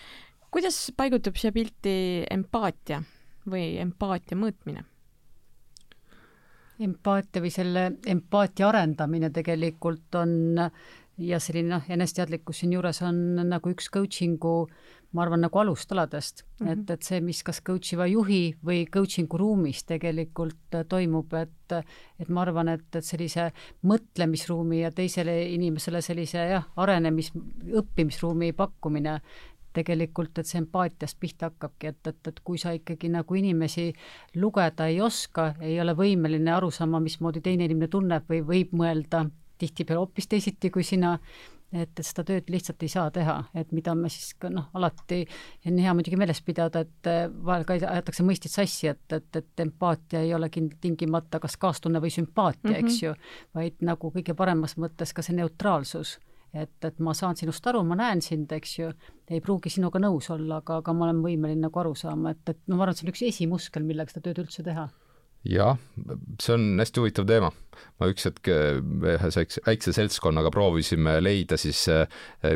Speaker 1: kuidas paigutub siia pilti empaatia või empaatia mõõtmine?
Speaker 2: empaatia või selle empaatia arendamine tegelikult on ja selline noh, eneseteadlikkus siinjuures on nagu üks coaching'u ma arvan, nagu alustaladest mm, -hmm. et, et see, mis kas coach iva juhi või coaching'u ruumis tegelikult äh, toimub, et et ma arvan, et, et sellise mõtlemisruumi ja teisele inimesele sellise jah, arenemis, õppimisruumi pakkumine tegelikult, et see empaatiast pihta hakkabki, et, et, et kui sa ikkagi nagu inimesi lugeda ei oska, ei ole võimeline aru saama, mismoodi teine inimene tunneb või võib mõelda tihtipeale hoopis teisiti kui sina, et, et seda tööd lihtsalt ei saa teha, et mida me siis ka noh, alati on hea muidugi meeles pidada, et eh, vahel ka aetakse mõisted sassi, et, et, et empaatia ei ole tingimata kas kaastunne või sümpaatia mm, -hmm. eks ju, vaid nagu kõige paremas mõttes ka see neutraalsus et, et ma saan sinust aru, ma näen sind, eks ju, ei pruugi sinuga nõus olla, aga, aga ma olen võimeline nagu aru saama, et, et no ma arvan, et see on üks esimuskel, millega seda tööd üldse teha
Speaker 3: jah, see on hästi huvitav teema. ma üks hetk ühe väikse, väikse seltskonnaga proovisime leida siis, eh,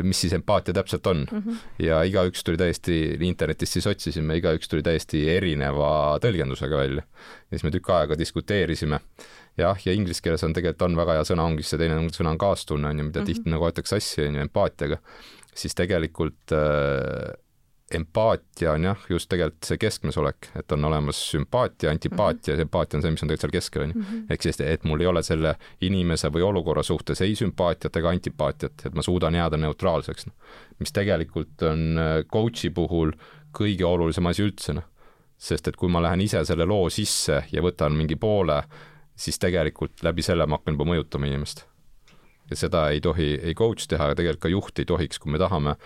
Speaker 3: mis siis empaatia täpselt on mm. -hmm. ja igaüks tuli täiesti, internetist siis otsisime, igaüks tuli täiesti erineva tõlgendusega välja. ja siis me tükk aega diskuteerisime. jah, ja inglise keeles on tegelikult on väga hea sõna, ongi see teine sõna on kaastunne, on ju, mida mm -hmm. tihti nagu aetakse sassi, on ju, empaatiaga. siis tegelikult äh, empaatia on jah, just tegelikult see keskmes olek, et on olemas sümpaatia, antipaatia mm, -hmm. empaatia on see, mis on tegelikult seal keskel, on ju. Mhm. ehk siis, et mul ei ole selle inimese või olukorra suhtes ei sümpaatiat ega antipaatiat, et ma suudan jääda neutraalseks, noh. mis tegelikult on äh, coach'i puhul kõige olulisem asi üldse, noh. sest et kui ma lähen ise selle loo sisse ja võtan mingi poole, siis tegelikult läbi selle ma hakkan juba mõjutama inimest. ja seda ei tohi ei coach teha, aga tegelikult ka juht ei tohiks, kui me tahame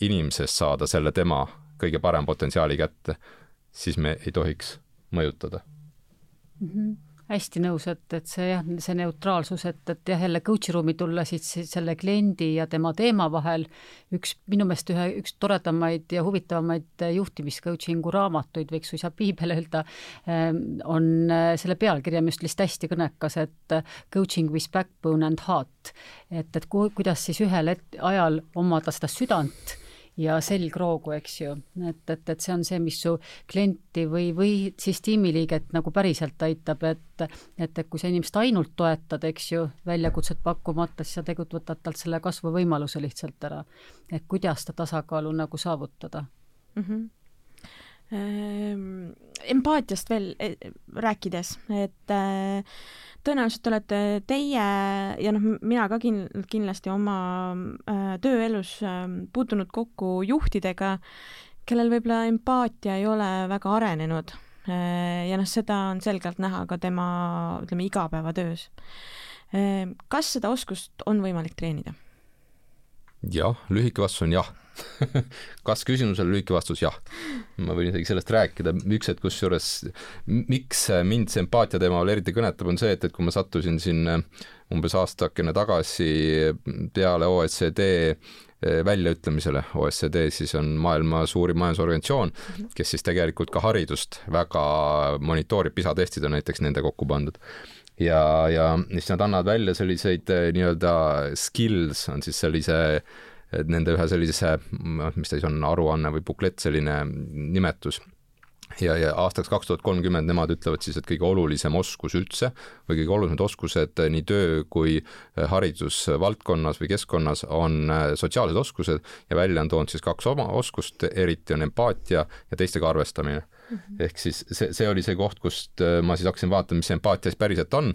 Speaker 3: inimesest saada selle tema kõige parem potentsiaali kätte, siis me ei tohiks mõjutada
Speaker 2: mm. -hmm hästi nõus, et, et see jah, see neutraalsus, et, et jah, jälle coach'i ruumi tulla siis, selle kliendi ja tema teema vahel, üks minu meelest ühe, üks toredamaid ja huvitavamaid juhtimis-coaching'u raamatuid, võiks suisa piibel öelda, ehm, on äh, selle pealkiri on just lihtsalt hästi kõnekas, et äh, coaching with backbone and heart. et, et ku, kuidas siis ühel et, ajal omada seda südant ja selgroogu, eks ju, et, et, et see on see, mis su klienti või, või siis tiimiliiget nagu päriselt aitab, et et, et kui sa inimest ainult toetad, eks ju, väljakutset pakkumata, siis sa tegelikult võtad talt selle kasvuvõimaluse lihtsalt ära. et kuidas seda tasakaalu nagu saavutada mm. -hmm
Speaker 1: empaatiast veel eh, rääkides, et äh, tõenäoliselt olete teie ja noh, mina ka kin-, kindlasti oma äh, tööelus äh, puutunud kokku juhtidega, kellel võib-olla empaatia ei ole väga arenenud äh,. ja noh, seda on selgelt näha ka tema, ütleme, igapäevatöös äh,. kas seda oskust on võimalik treenida?
Speaker 3: Jah, lühike vastus on jah. Kas küsimusele lühike vastus? Jah. ma võin isegi sellest rääkida, üks hetk kusjuures, miks mind see empaatia teemal eriti kõnetab, on see, et, et kui ma sattusin siin eh, umbes aastakene tagasi peale OECD eh, väljaütlemisele, OECD siis on maailma suurim majandusorganisatsioon, kes siis tegelikult ka haridust väga monitoorib, PISA testid on näiteks nende kokku pandud ja, ja siis nad annavad välja selliseid eh, nii-öelda skills, on siis sellise nende ühe sellise, mis ta siis on, aruanne või buklett, selline nimetus ja, ja aastaks kaks tuhat kolmkümmend nemad ütlevad siis, et kõige olulisem oskus üldse või kõige olulisemad oskused nii töö kui haridusvaldkonnas või keskkonnas on sotsiaalsed oskused ja välja on toonud siis kaks oma oskust, eriti on empaatia ja teistega arvestamine. Ehk siis see, see oli see koht, kust äh, ma siis hakkasin vaatama, mis empaatia siis päriselt on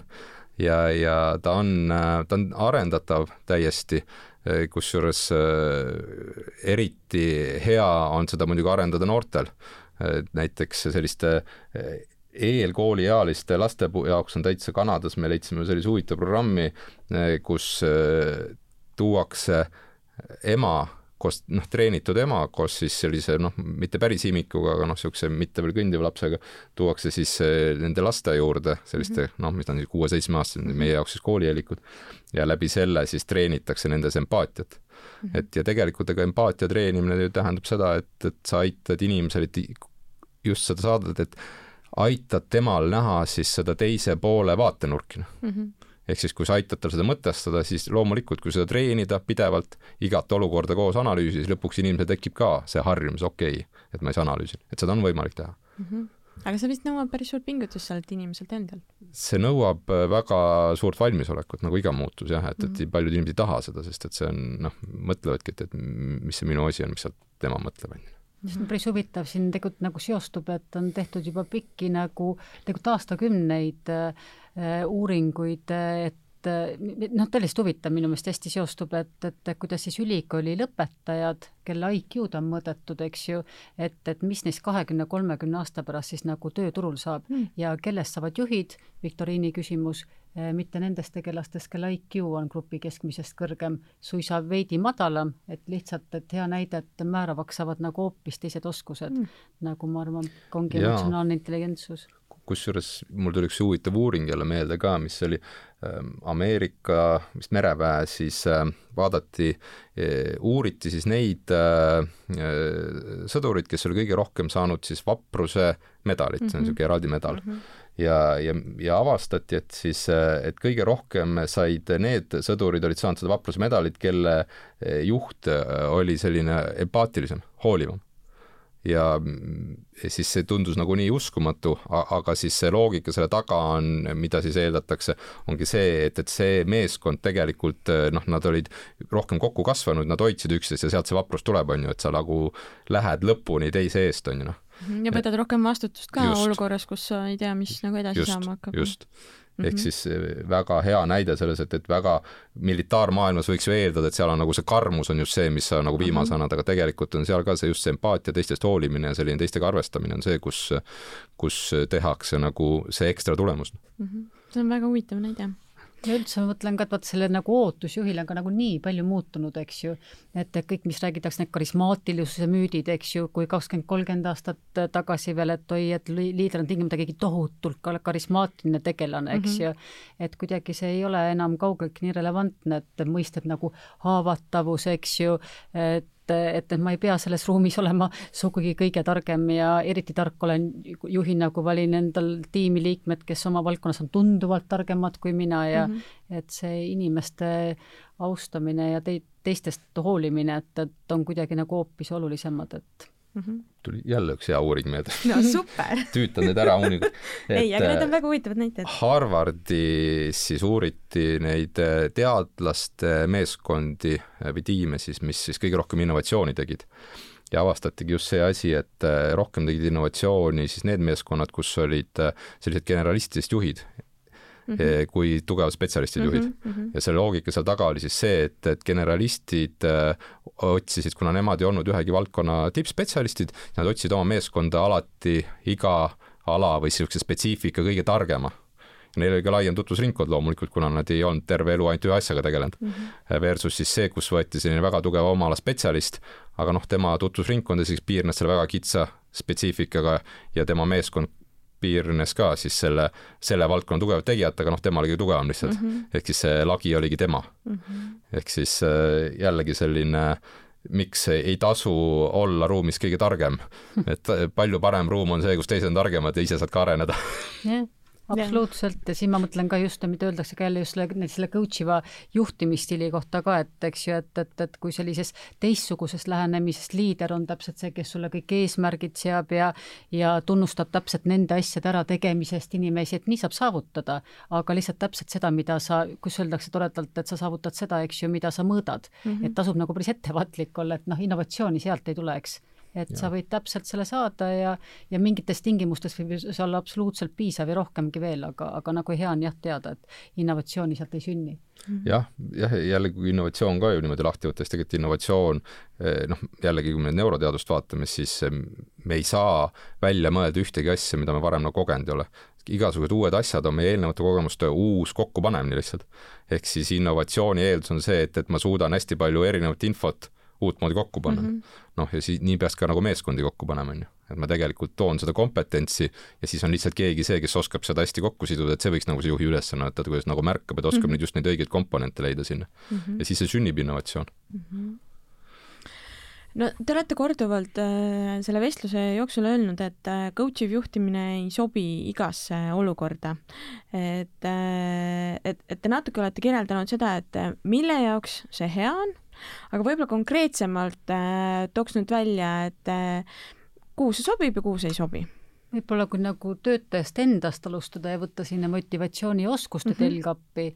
Speaker 3: ja, ja ta on, äh, ta on arendatav täiesti Eh, kusjuures eriti hea on seda muidugi arendada noortel. Näiteks selliste eelkooliealiste laste jaoks on täitsa Kanadas, me leidsime sellise huvitava programmi, kus tuuakse ema koos noh, treenitud ema koos siis sellise noh, mitte päris imikuga, aga noh, niisuguse mitte veel kõndiva lapsega, tuuakse siis eh, nende laste juurde, selliste mm -hmm. noh, mis on siis kuue-seitsmeaastased, meie jaoks siis koolieelikud, ja läbi selle siis treenitakse nendes empaatiat mm. -hmm. et ja tegelikult ega empaatia treenimine ju tähendab seda, et, et sa aitad inimesel, et just seda saadad, et aitad temal näha siis seda teise poole vaatenurki mm. -hmm ehk siis, kui sa aitad tal seda mõtestada, siis loomulikult, kui seda treenida pidevalt, igat olukorda koos analüüsi, siis lõpuks inimesel tekib ka see harjumus, okei okay,, et ma siis analüüsin, et seda on võimalik teha mm.
Speaker 1: -hmm aga see vist nõuab päris suurt pingutust sellelt inimeselt endal.
Speaker 3: see nõuab äh, väga suurt valmisolekut, nagu iga muutus jah, et, et mm -hmm. paljud inimesed ei taha seda, sest et see on noh, mõtlevadki, et, et mis see minu asi on, mis seal tema mõtleb, on ju
Speaker 2: see on päris huvitav, siin tegelikult nagu seostub, et on tehtud juba pikki nagu tegelikult aastakümneid Äh, uuringuid, et noh, tõeliselt huvitav minu meelest hästi seostub, et, et kuidas siis ülikooli lõpetajad, kelle IQ-d on mõõdetud, eks ju, et, et mis neist kahekümne, kolmekümne aasta pärast siis nagu tööturul saab mm. ja kellest saavad juhid, viktoriini küsimus, äh, mitte nendest tegelastest, kelle IQ on grupi keskmisest kõrgem, suisa veidi madalam, et lihtsalt, et hea näide, et määravaks saavad nagu hoopis teised oskused mm., nagu ma arvan, ongi emotsionaalne intelligentsus
Speaker 3: kusjuures mul tuli üks huvitav uuring jälle meelde ka, mis oli äh, Ameerika vist mereväe, siis äh, vaadati äh,, uuriti siis neid äh, äh, sõdureid, kes oli kõige rohkem saanud siis vapruse medalit mm, -hmm. see on niisugune mhm. eraldi medal mm. -hmm ja, ja, ja avastati, et siis, äh, et kõige rohkem said need sõdurid olid saanud seda vapruse medalit, kelle äh, juht oli selline empaatilisem, hoolivam ja siis see tundus nagu nii uskumatu, aga siis see loogika selle taga on, mida siis eeldatakse, ongi see, et, et see meeskond tegelikult noh, nad olid rohkem kokku kasvanud, nad hoidsid üksteist ja sealt see vaprus tuleb, on ju, et sa nagu lähed lõpuni teise eest, on ju noh.
Speaker 1: ja võtad rohkem vastutust ka just, olukorras, kus sa ei tea, mis nagu edasi
Speaker 3: just,
Speaker 1: saama hakkab.
Speaker 3: just. Mm -hmm. ehk siis väga hea näide selles, et, et väga militaarmaailmas võiks ju eeldada, et seal on nagu see karmus on just see, mis sa nagu viimase -hmm. annad, aga tegelikult on seal ka see just see empaatia, teistest hoolimine ja selline teistega arvestamine on see, kus, kus tehakse nagu see ekstra tulemus
Speaker 1: mm. -hmm. see on väga huvitav näide
Speaker 2: ja üldse ma mõtlen ka, et vaat selle nagu ootus juhile on ka nagu nii palju muutunud, eks ju, et kõik, mis räägitakse, need karismaatilisuse müüdid, eks ju, kui kakskümmend, kolmkümmend aastat tagasi veel, et oi, et liider on tingimata keegi tohutult karismaatiline tegelane, eks mm -hmm. ju, et kuidagi see ei ole enam kaugeltki nii relevantne, et mõisted nagu haavatavus, eks ju, et et, et ma ei pea selles ruumis olema sugugi kõige targem ja eriti tark olen juhina, kui valin endal tiimiliikmed, kes oma valdkonnas on tunduvalt targemad kui mina ja mm -hmm. et see inimeste austamine ja te-, teistest hoolimine, et, et on kuidagi nagu hoopis olulisemad, et
Speaker 3: mm. -hmm. tuli jälle üks hea uuring meelde.
Speaker 1: no super
Speaker 3: tüütan need ära uuringud.
Speaker 1: ei, aga need on väga huvitavad näited.
Speaker 3: Harvardis siis uuriti neid äh, teadlaste meeskondi äh, või tiime siis, mis siis kõige rohkem innovatsiooni tegid ja avastatigi just see asi, et äh, rohkem tegid innovatsiooni siis need meeskonnad, kus olid sellised generalistidest juhid, mm -hmm. kui tugevad spetsialistid -hmm, juhid mm. -hmm. ja selle loogika seal taga oli siis see, et, et generalistid äh, otsisid, kuna nemad ei olnud ühegi valdkonna tippspetsialistid, nad otsisid oma meeskonda alati iga ala või niisuguse spetsiifika kõige targema neil oli ka laiem tutvusringkond loomulikult, kuna nad ei olnud terve elu ainult ühe asjaga tegelenud mm. -hmm. Versus siis see, kus võeti selline väga tugeva oma ala spetsialist, aga noh, tema tutvusringkond siis piirnes selle väga kitsa spetsiifikaga ja tema meeskond piirnes ka siis selle, selle valdkonna tugevate tegijatega, noh, tema oli kõige tugevam lihtsalt mm. -hmm. ehk siis see lagi oligi tema mm. -hmm. ehk siis äh, jällegi selline miks ei tasu olla ruumis kõige targem, et palju parem ruum on see, kus teised on targemad ja ise saad ka areneda
Speaker 2: yeah absoluutselt ja siin ma mõtlen ka just, mida öeldakse ka jälle just selle, selle coach iva juhtimisstiili kohta ka, et eks ju, et, et, et kui sellises teistsuguses lähenemises liider on täpselt see, kes sulle kõik eesmärgid seab ja ja tunnustab täpselt nende asjade ärategemisest inimesi, et nii saab saavutada, aga lihtsalt täpselt seda, mida sa, kus öeldakse toredalt, et sa saavutad seda, eks ju, mida sa mõõdad mm. -hmm. et tasub nagu päris ettevaatlik olla, et noh, innovatsiooni sealt ei tule, eks et ja. sa võid täpselt selle saada ja, ja mingites tingimustes võib see olla absoluutselt piisav ja rohkemgi veel, aga, aga nagu hea on jah teada, et innovatsiooni sealt ei sünni.
Speaker 3: Mhm. jah, jah, jällegi kui innovatsioon ka ju niimoodi lahti võtta, siis tegelikult innovatsioon eh, noh, jällegi kui me nüüd neuroteadust vaatame, siis eh, me ei saa välja mõelda ühtegi asja, mida me varem nagu kogenud ei ole igasugused uued asjad on meie eelnevate kogemuste uus kokkupanemine lihtsalt. ehk siis innovatsiooni eeldus on see, et, et ma suudan hästi palju erinevat infot uutmoodi kokku panna mm. -hmm. noh, ja siis nii peaks ka nagu meeskondi kokku panema, on ju. et ma tegelikult toon seda kompetentsi ja siis on lihtsalt keegi see, kes oskab seda hästi kokku siduda, et see võiks nagu see juhi ülesanne olla, et ta kuidas nagu märkab, et oskab mm -hmm. nüüd just neid õigeid komponente leida sinna mm. -hmm. ja siis see sünnib innovatsioon mm. -hmm
Speaker 1: no te olete korduvalt äh, selle vestluse jooksul öelnud, et äh, coach iv juhtimine ei sobi igasse olukorda. et äh,, et, et te natuke olete kirjeldanud seda, et äh, mille jaoks see hea on aga võib-olla konkreetsemalt äh, tooks nüüd välja, et äh, kuhu see sobib ja kuhu see ei sobi
Speaker 2: võib-olla kui nagu töötajast endast alustada ja võtta sinna motivatsioonioskuste mm -hmm. telg appi,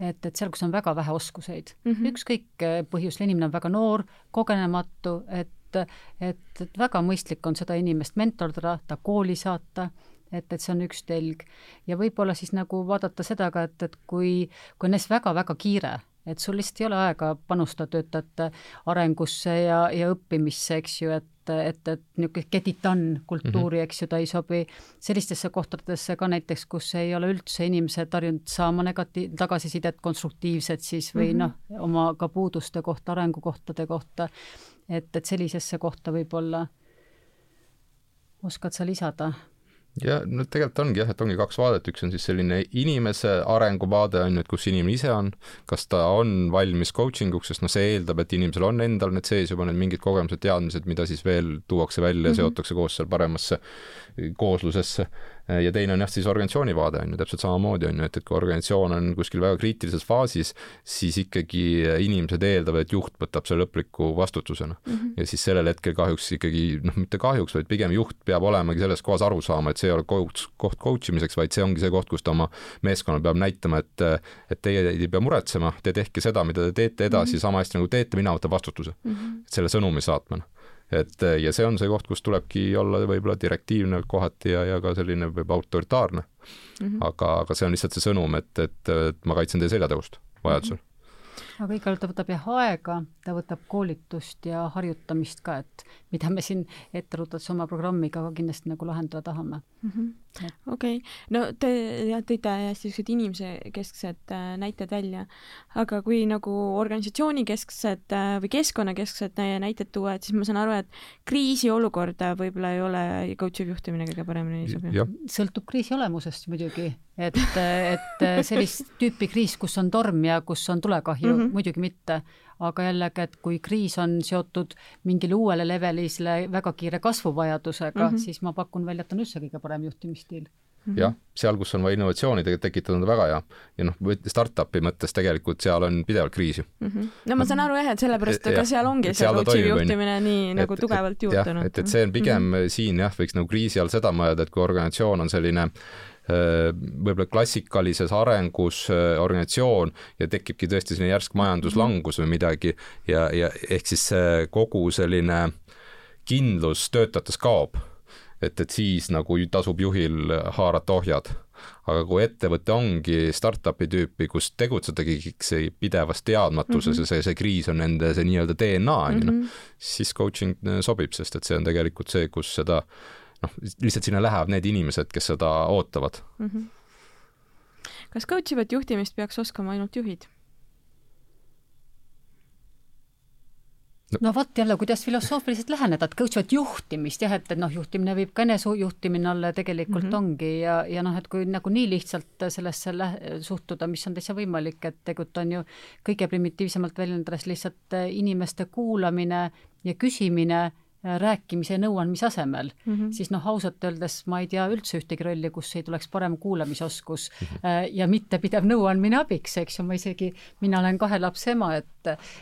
Speaker 2: et, et seal, kus on väga vähe oskuseid mm -hmm., ükskõik äh, põhjusel, inimene on väga noor, kogenematu, et, et, et väga mõistlik on seda inimest mentordada, ta kooli saata, et, et see on üks telg. ja võib-olla siis nagu vaadata seda ka, et, et kui, kui on näiteks väga-väga kiire, et sul lihtsalt ei ole aega panustada töötajate arengusse ja, ja õppimisse, eks ju, et et, et niisugune get it done kultuuri mm, -hmm. eks ju, ta ei sobi sellistesse kohtadesse ka näiteks, kus ei ole üldse inimesed harjunud saama negati-, tagasisidet konstruktiivset siis või mm -hmm. noh, oma ka puuduste kohta, arengukohtade kohta, et, et sellisesse kohta võib-olla oskad sa lisada?
Speaker 3: Ja no tegelikult ongi jah, et ongi kaks vaadet, üks on siis selline inimese arenguvaade on ju, et kus inimene ise on, kas ta on valmis coaching uks, sest noh, see eeldab, et inimesel on endal need sees juba need mingid kogemused, teadmised, mida siis veel tuuakse välja ja mm -hmm. seotakse koos seal paremasse kooslusesse ja teine on jah, siis organisatsiooni vaade on ju täpselt samamoodi on ju, et, et kui organisatsioon on kuskil väga kriitilises faasis, siis ikkagi inimesed eeldavad, et juht võtab selle lõpliku vastutusena mm. -hmm. ja siis sellel hetkel kahjuks ikkagi noh, mitte kahjuks, vaid pigem juht peab olemagi selles kohas aru saama, et see ei ole coach, koht coach imiseks, vaid see ongi see koht, kus ta oma meeskonnale peab näitama, et et teie ei pea muretsema, te tehke seda, mida te teete edasi mm -hmm. sama hästi nagu teete, mina võtan vastutuse mm. -hmm. selle sõnumi saatmine et ja see on see koht, kus tulebki olla võib-olla direktiivne kohati ja, ja ka selline võib-olla autoritaarne mm. -hmm. aga, aga see on lihtsalt see sõnum, et, et, et ma kaitsen teie seljatagust vajadusel mm. -hmm
Speaker 2: aga igal ta võtab jah aega, ta võtab koolitust ja harjutamist ka, et mida me siin etteruttades oma programmiga ka kindlasti nagu lahendada tahame
Speaker 1: mm -hmm.. Okei okay., no te jah, tõite hästi siuksed inimesekesksed äh, näited välja, aga kui nagu organisatsioonikesksed äh, või keskkonnakesksed näited tuua, et siis ma saan aru, et kriisiolukorda võib-olla ei ole coach'iv juhtimine kõige paremini sobiv.
Speaker 2: sõltub kriisi olemusest muidugi, et, et sellist tüüpi kriis, kus on torm ja kus on tulekahju mm, -hmm. muidugi mitte aga jällegi, et kui kriis on seotud mingile uuele levelisele väga kiire kasvuvajadusega mm, -hmm. siis ma pakun välja, et on üldse kõige parem juhtimisstiil
Speaker 3: -hmm. jah, seal, kus on vaja innovatsiooni tekitada, on väga hea. ja noh, startup'i mõttes tegelikult seal on pidevalt kriisi
Speaker 1: mm. -hmm. no ma saan aru jah, et sellepärast ega seal ongi see coach'i juhtimine nii et, nagu tugevalt juurdunud.
Speaker 3: et, et see on pigem mm -hmm. siin jah, võiks nagu kriisi all seda mõelda, et kui organisatsioon on selline võib-olla klassikalises arengus äh, organisatsioon ja tekibki tõesti selline järsk majanduslangus või midagi ja, ja ehk siis kogu selline kindlus töötajates kaob. et, et siis nagu tasub juhil haarata ohjad aga kui ettevõte ongi startup'i tüüpi, kus tegutsetagi pidevas teadmatuses mm -hmm. ja see, see kriis on nende see nii-öelda DNA on ju noh, mhm. siis coaching sobib, sest et see on tegelikult see, kus seda noh, lihtsalt sinna lähevad need inimesed, kes seda ootavad mm. -hmm.
Speaker 1: kas coach ivat juhtimist peaks oskama ainult juhid?
Speaker 2: no, no vot jälle, kuidas filosoofiliselt läheneda, et coach ivat juhtimist jah, et, et noh, juhtimine viib ka enesejuhtimine alla tegelikult mm -hmm. ongi ja, ja noh, et kui nagu nii lihtsalt sellesse suhtuda, mis on täitsa võimalik, et tegelikult on ju kõige primitiivsemalt väljendades lihtsalt inimeste kuulamine ja küsimine Äh, rääkimise ja nõuandmise asemel mm, -hmm. siis noh, ausalt öeldes ma ei tea üldse ühtegi rolli, kus ei tuleks parem kuulamisoskus mm -hmm. ja mitte pidev nõuandmine abiks, eks ju, ma isegi, mina olen kahe lapse ema, et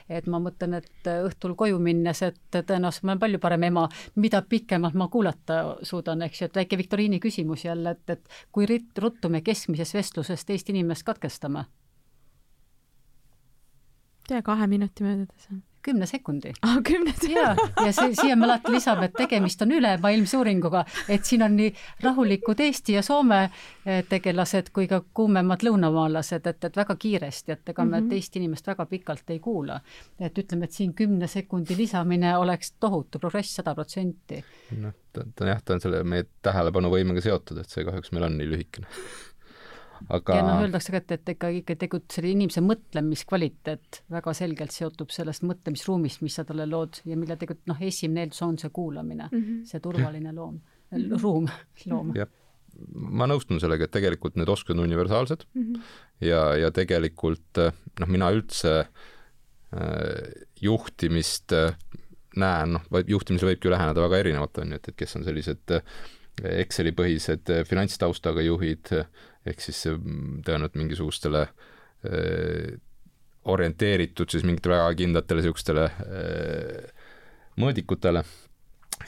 Speaker 2: et ma mõtlen, et õhtul koju minnes, et tõenäoliselt ma olen palju parem ema, mida pikemalt ma kuulata suudan, eks ju, et väike viktoriini küsimus jälle, et, et kui ruttu me keskmises vestluses teist inimest katkestame?
Speaker 1: tea, kahe minuti möödudes
Speaker 2: kümne sekundi
Speaker 1: ah,. kümne sekundi?
Speaker 2: ja, ja see, siia me alati lisame, et tegemist on ülemaailmse uuringuga, et siin on nii rahulikud Eesti ja Soome eh, tegelased kui ka kuumemad lõunamaalased, et, et väga kiiresti, et ega me mm -hmm. teist inimest väga pikalt ei kuula. et ütleme, et siin kümne sekundi lisamine oleks tohutu progress, sada protsenti.
Speaker 3: noh, ta, ta jah, ta on selle meie tähelepanuvõimega seotud, et see kahjuks meil on nii lühikene
Speaker 2: aga ja noh, öeldakse ka, et, et ikka, ikka tegelikult selle inimese mõtlemiskvaliteet väga selgelt seotub sellest mõtlemisruumist, mis sa talle lood ja mille tegelikult noh, esimene eeldus on see kuulamine mm, -hmm. see turvaline loom mm, -hmm. ruum, loom.
Speaker 3: jah, ma nõustun sellega, et tegelikult need oskused on universaalsed mm -hmm. ja, ja tegelikult noh, mina üldse äh, juhtimist äh, näen, noh, juhtimisele võibki läheneda väga erinevalt, on ju, et, et kes on sellised äh, Exceli põhised äh, finantstaustaga juhid, ehk siis mm, tõenäoliselt mingisugustele äh, orienteeritud siis mingitele väga kindlatele niisugustele äh, mõõdikutele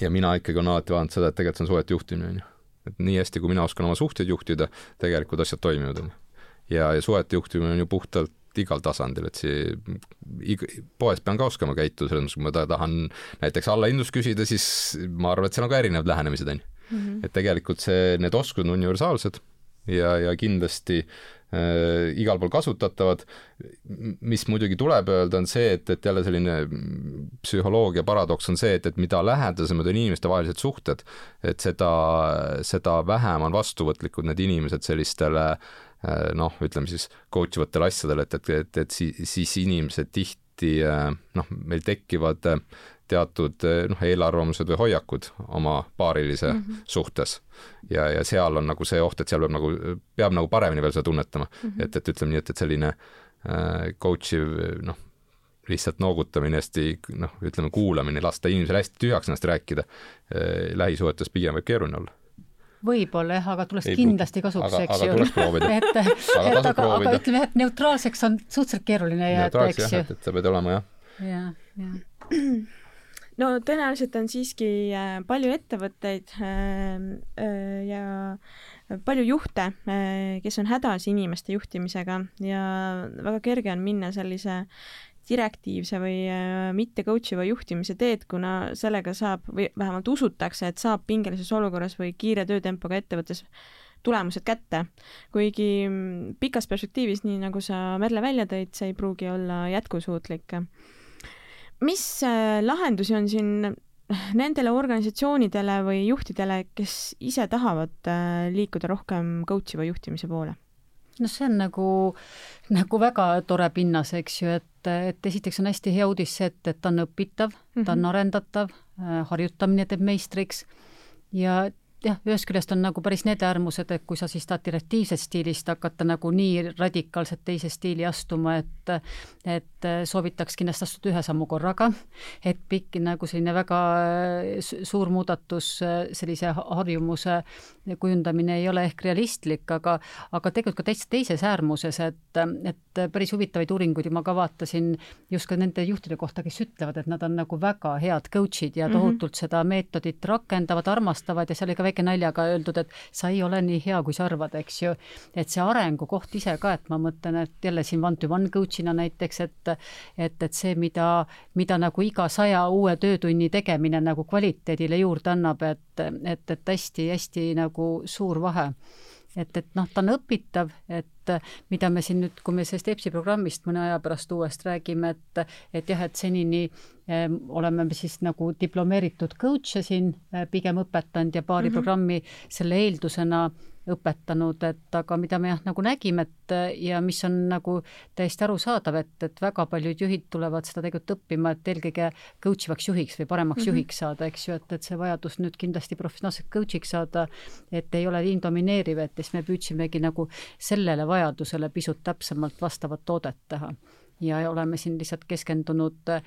Speaker 3: ja mina ikkagi olen alati vaadanud seda, et tegelikult see on suhete juhtimine, on ju. et nii hästi, kui mina oskan oma suhteid juhtida, tegelikult asjad toimivad, on ju. ja, ja suhete juhtimine on ju puhtalt igal tasandil, et see ig-, poes pean ka oskama käituda, selles mõttes, kui ma tahan näiteks allahindlust küsida, siis ma arvan, et seal on ka erinevad lähenemised, on ju. Mhm. et tegelikult see, need oskused on universaalsed ja, ja kindlasti äh, igal pool kasutatavad. mis muidugi tuleb öelda, on see, et, et jälle selline psühholoogia paradoks on see, et, et mida lähedasemad on inimestevahelised suhted, et seda, seda vähem on vastuvõtlikud need inimesed sellistele äh, noh, ütleme siis coach ivatele asjadele, et, et, et, et siis, siis inimesed tihti äh, noh, meil tekivad teatud noh, eelarvamused või hoiakud oma paarilise mm -hmm. suhtes. ja, ja seal on nagu see oht, et seal peab nagu, peab nagu paremini veel seda tunnetama mm. -hmm. et, et ütleme nii, et, et selline äh, coach iv noh, lihtsalt noogutamine, hästi noh, ütleme kuulamine, lasta inimesel hästi tühjaks ennast rääkida äh,, lähisuhetes pigem võib keeruline olla
Speaker 2: võib-olla jah, aga tuleks ei, kindlasti kasuks, eks ju.
Speaker 3: et,
Speaker 2: et aga, aga, aga ütleme, et neutraalseks on suhteliselt keeruline jääda, eks ju.
Speaker 3: et sa pead olema jah.
Speaker 2: jah, jah
Speaker 1: no tõenäoliselt on siiski äh, palju ettevõtteid äh, äh, ja palju juhte, kes on hädas inimeste juhtimisega ja väga kerge on minna sellise direktiivse või äh, mitte coach iva juhtimise teed, kuna sellega saab või vähemalt usutakse, et saab pingelises olukorras või kiire töötempoga ettevõttes tulemused kätte. kuigi pikas perspektiivis, nii nagu sa, Merle, välja tõid, see ei pruugi olla jätkusuutlik. Mis äh, lahendusi on siin nendele organisatsioonidele või juhtidele, kes ise tahavad äh, liikuda rohkem coach iva juhtimise poole?
Speaker 2: noh, see on nagu, nagu väga tore pinnas, eks ju, et, et esiteks on hästi hea uudis see, et, et ta on õpitav mm, -hmm. ta on mhm. arendatav, äh, harjutamine teeb meistriks ja jah, ühest küljest on nagu päris need äärmused, et kui sa siis tahad direktiivsest stiilist hakata nagu nii radikaalselt teise stiili astuma, et et soovitaks kindlasti astuda ühe sammu korraga, et pikk nagu selline väga suur muudatus, sellise harjumuse kujundamine ei ole ehk realistlik, aga aga tegelikult ka täitsa teises äärmuses, et, et päris huvitavaid uuringuid ma ka vaatasin just ka nende juhtide kohta, kes ütlevad, et nad on nagu väga head coach'id ja mhm. tohutult mm -hmm. seda meetodit rakendavad, armastavad ja seal oli ka väike naljaga öeldud, et sa ei ole nii hea, kui sa arvad, eks ju. et see arengukoht ise ka, et ma mõtlen, et jälle siin one-to-one coach'ina näiteks, et et, et see, mida, mida nagu iga saja uue töötunni tegemine nagu kvaliteedile juurde annab, et, et, et hästi-hästi nagu suur vahe et, et noh, ta on õpitav, et mida me siin nüüd, kui me sellest EBS-i programmist mõne aja pärast uuest räägime, et et jah, et senini eh, oleme me siis nagu diplomeeritud coach'e siin eh, pigem õpetanud ja paari mm -hmm. programmi selle eeldusena õpetanud, et aga mida me jah, nagu nägime, et ja mis on nagu täiesti arusaadav, et, et väga paljud juhid tulevad seda tegelikult õppima, et eelkõige coach ivaks juhiks või paremaks mm -hmm. juhiks saada, eks ju, et, et see vajadus nüüd kindlasti professionaalselt coach'iks saada, et ei ole nii domineeriv, et siis me püüdsimegi nagu sellele vajadusele pisut täpsemalt vastavat toodet teha ja oleme siin lihtsalt keskendunud äh,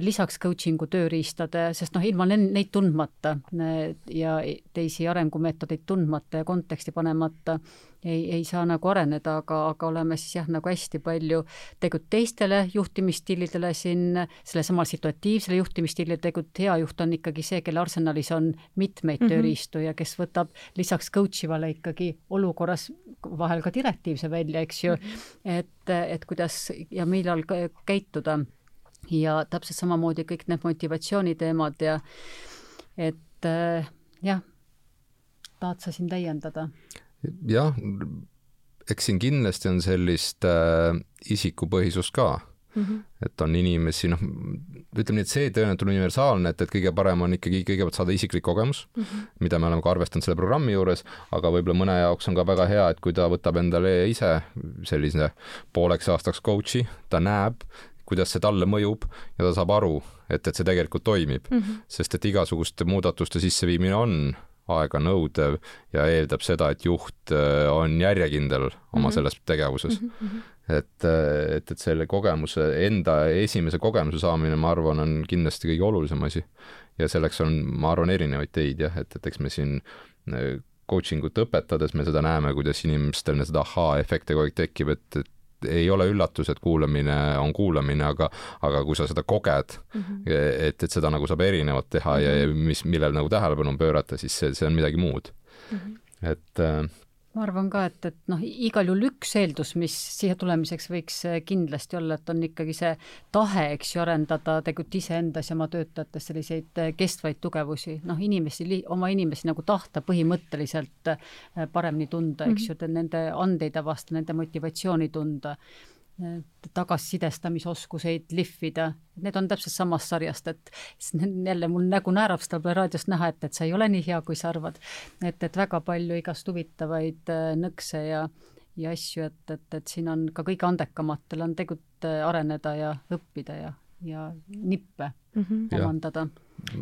Speaker 2: lisaks coaching'u tööriistade, sest noh, ilma neid tundmata äh, ja teisi arengumeetodeid tundmata ja konteksti panemata ei, ei saa nagu areneda, aga, aga oleme siis jah, nagu hästi palju tegelikult teistele juhtimisstiilidele siin, sellesamal situatiivsele juhtimisstiilile, tegelikult hea juht on ikkagi see, kelle arsenalis on mitmeid mm -hmm. tööriistu ja kes võtab lisaks coach ivale ikkagi olukorras vahel ka direktiivse välja, eks ju mm, -hmm. et, et kuidas ja millal käituda ja täpselt samamoodi kõik need motivatsiooniteemad ja et jah, tahad sa siin täiendada?
Speaker 3: Jah, eks siin kindlasti on sellist äh, isikupõhisust ka mm. -hmm. et on inimesi, noh, ütleme nii, et see tõenäoliselt on universaalne, et, et kõige parem on ikkagi kõigepealt saada isiklik kogemus mm, -hmm. mida me oleme ka arvestanud selle programmi juures, aga võib-olla mõne jaoks on ka väga hea, et kui ta võtab endale ise sellise pooleks aastaks coach'i, ta näeb, kuidas see talle mõjub ja ta saab aru, et, et see tegelikult toimib mm. -hmm. sest et igasuguste muudatuste sisseviimine on aeganõudev ja eeldab seda, et juht äh, on järjekindel oma -hmm. selles tegevuses mm. -hmm. et, äh, et, et selle kogemuse, enda esimese kogemuse saamine, ma arvan, on kindlasti kõige olulisem asi. ja selleks on, ma arvan, erinevaid teid jah, et, et eks me siin äh, coaching ut õpetades me seda näeme, kuidas inimestel seda ahhaa-efekte kogu aeg tekib, et, et ei ole üllatus, et kuulamine on kuulamine, aga, aga kui sa seda koged mm, -hmm. et, et seda nagu saab erinevalt teha mm -hmm. ja, ja mis, millele nagu tähelepanu pöörata, siis see, see on midagi muud mm. -hmm. et äh,
Speaker 2: ma arvan ka, et, et noh, igal juhul üks eeldus, mis siia tulemiseks võiks eh, kindlasti olla, et on ikkagi see tahe, eks ju, arendada tegelikult iseendas ja oma töötajates selliseid eh, kestvaid tugevusi, noh, inimesi, oma inimesi nagu tahta põhimõtteliselt eh, paremini tunda, eks -hmm. ju, nende andeid avastada, nende motivatsiooni tunda tagasisidestamisoskuseid lihvida, need on täpselt samast sarjast, et jälle mul nägu naerab, seda pole raadiost näha, et, et sa ei ole nii hea, kui sa arvad. et, et väga palju igast huvitavaid äh, nõkse ja, ja asju, et, et, et siin on ka kõige andekamatel on tegelikult äh, areneda ja õppida ja, ja nippe mm -hmm. omandada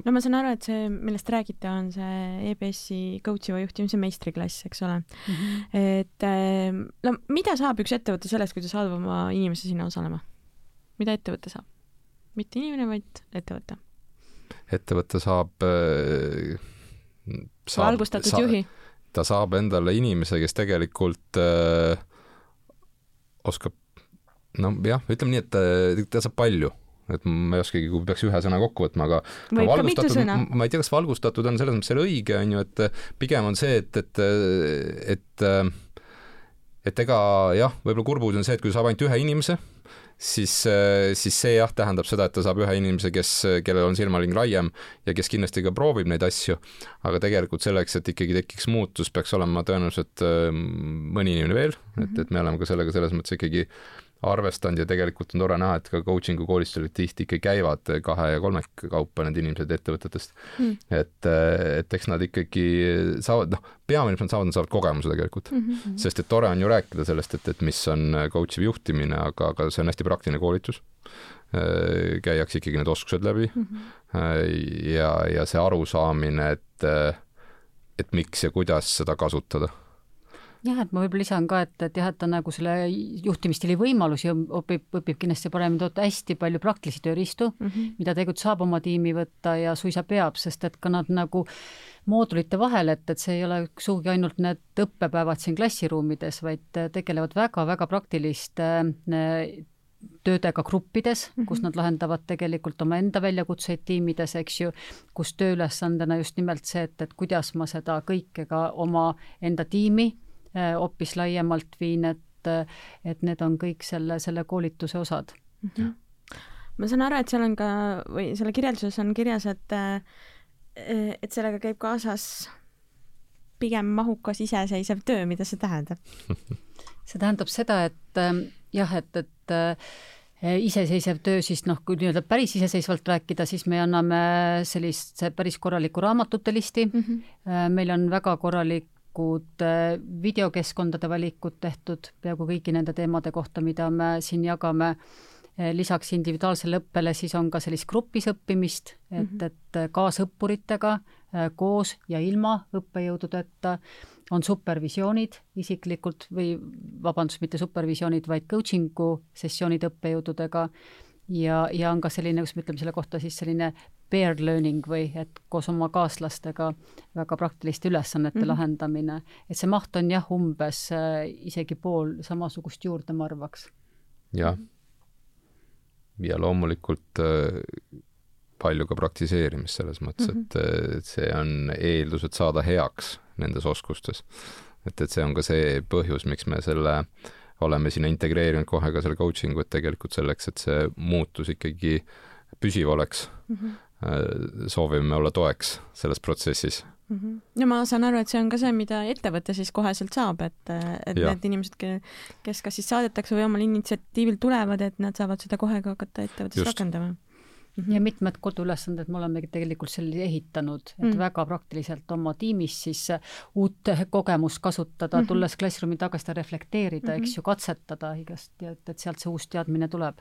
Speaker 1: no ma saan aru, et see, millest räägite, on see EBS-i coach iva juhtimise meistriklass, eks ole mm. -hmm. et ehm, no mida saab üks ettevõte sellest, kui ta saadab oma inimese sinna osalema? mida ettevõte saab? mitte inimene, vaid ettevõte.
Speaker 3: ettevõte saab, äh,
Speaker 1: saab valgustatud sa, juhi.
Speaker 3: ta saab endale inimese, kes tegelikult äh, oskab noh, jah, ütleme nii, et äh, ta saab palju et ma ei oskagi, kui peaks ühe sõna kokku võtma, aga
Speaker 1: võib mitu sõna.
Speaker 3: ma ei tea, kas valgustatud on selles mõttes selle õige, on ju, et pigem on see, et, et, et et ega jah, võib-olla kurbuus on see, et kui saab ainult ühe inimese, siis, siis see jah, tähendab seda, et ta saab ühe inimese, kes, kellel on silmaring laiem ja kes kindlasti ka proovib neid asju, aga tegelikult selleks, et ikkagi tekiks muutus, peaks olema tõenäoliselt mõni inimene veel, et, et me oleme ka sellega selles mõttes ikkagi arvestanud ja tegelikult on tore näha, et ka coaching'u koolitustel tihti ikka käivad kahe ja kolme kaupa need inimesed ettevõtetest mm.. et, et eks nad ikkagi saavad, noh, peamine, mis nad saavad, nad saavad kogemuse tegelikult mm. -hmm. sest et tore on ju rääkida sellest, et, et mis on coach iv juhtimine, aga, aga see on hästi praktiline koolitus käiakse ikkagi need oskused läbi mm -hmm. ja, ja see arusaamine, et, et miks ja kuidas seda kasutada
Speaker 2: jah, et ma võib-olla lisan ka, et, et jah, et ta nagu selle juhtimisstiili võimalusi õpib, õpib kindlasti paremini toota hästi palju praktilisi tööriistu mm, -hmm. mida tegelikult saab oma tiimi võtta ja suisa peab, sest et ka nad nagu moodulite vahel, et, et see ei ole sugugi ainult need õppepäevad siin klassiruumides, vaid tegelevad väga-väga praktiliste äh, töödega gruppides mm, -hmm. kus nad lahendavad tegelikult omaenda väljakutseid tiimides, eks ju, kus tööülesandena just nimelt see, et, et kuidas ma seda kõike ka oma enda tiimi hoopis laiemalt viin, et, et need on kõik selle, selle koolituse osad mm.
Speaker 1: -hmm. ma saan aru, et seal on ka või selle kirjelduses on kirjas, et et sellega käib kaasas pigem mahukas iseseisev töö, mida see tähendab
Speaker 2: see tähendab seda, et jah, et, et äh, iseseisev töö, siis noh, kui nii-öelda päris iseseisvalt rääkida, siis me anname sellist päris korralikku raamatute listi mm. -hmm. meil on väga korralik valikud, äh, videokeskkondade valikud tehtud peaaegu kõigi nende teemade kohta, mida me siin jagame. Äh, lisaks individuaalsele õppele siis on ka sellist grupis õppimist, et mm, -hmm. et äh, kaasõppuritega koos ja ilma õppejõududeta on supervisioonid isiklikult või vabandust, mitte supervisioonid, vaid coaching'u sessioonid õppejõududega ja, ja on ka selline, kuidas me ütleme selle kohta siis selline peer learning või et koos oma kaaslastega väga praktiliste ülesannete mm -hmm. lahendamine, et see maht on jah, umbes äh, isegi pool samasugust juurde, ma arvaks.
Speaker 3: jah. ja loomulikult äh, palju ka praktiseerimist selles mõttes mm, -hmm. et, äh, et see on eeldus, et saada heaks nendes oskustes. et, et see on ka see põhjus, miks me selle oleme sinna integreerinud kohe ka selle coaching'u, et tegelikult selleks, et see muutus ikkagi püsiv oleks mm, -hmm. Äh, soovime olla toeks selles protsessis
Speaker 1: mm. -hmm. ja ma saan aru, et see on ka see, mida ettevõte siis koheselt saab, et, et ja. need inimesed, kes kas siis saadetakse või omal initsiatiivil tulevad, et nad saavad seda kohe ka hakata ettevõttes rakendama mm.
Speaker 2: -hmm. ja mitmed koduülesanded me olemegi tegelikult selle ehitanud, et mm -hmm. väga praktiliselt oma tiimis siis uut kogemust kasutada mm, -hmm. tulles klassiruumi tagasi reflekteerida mm, -hmm. eks ju, katsetada igast, et, et sealt see uus teadmine tuleb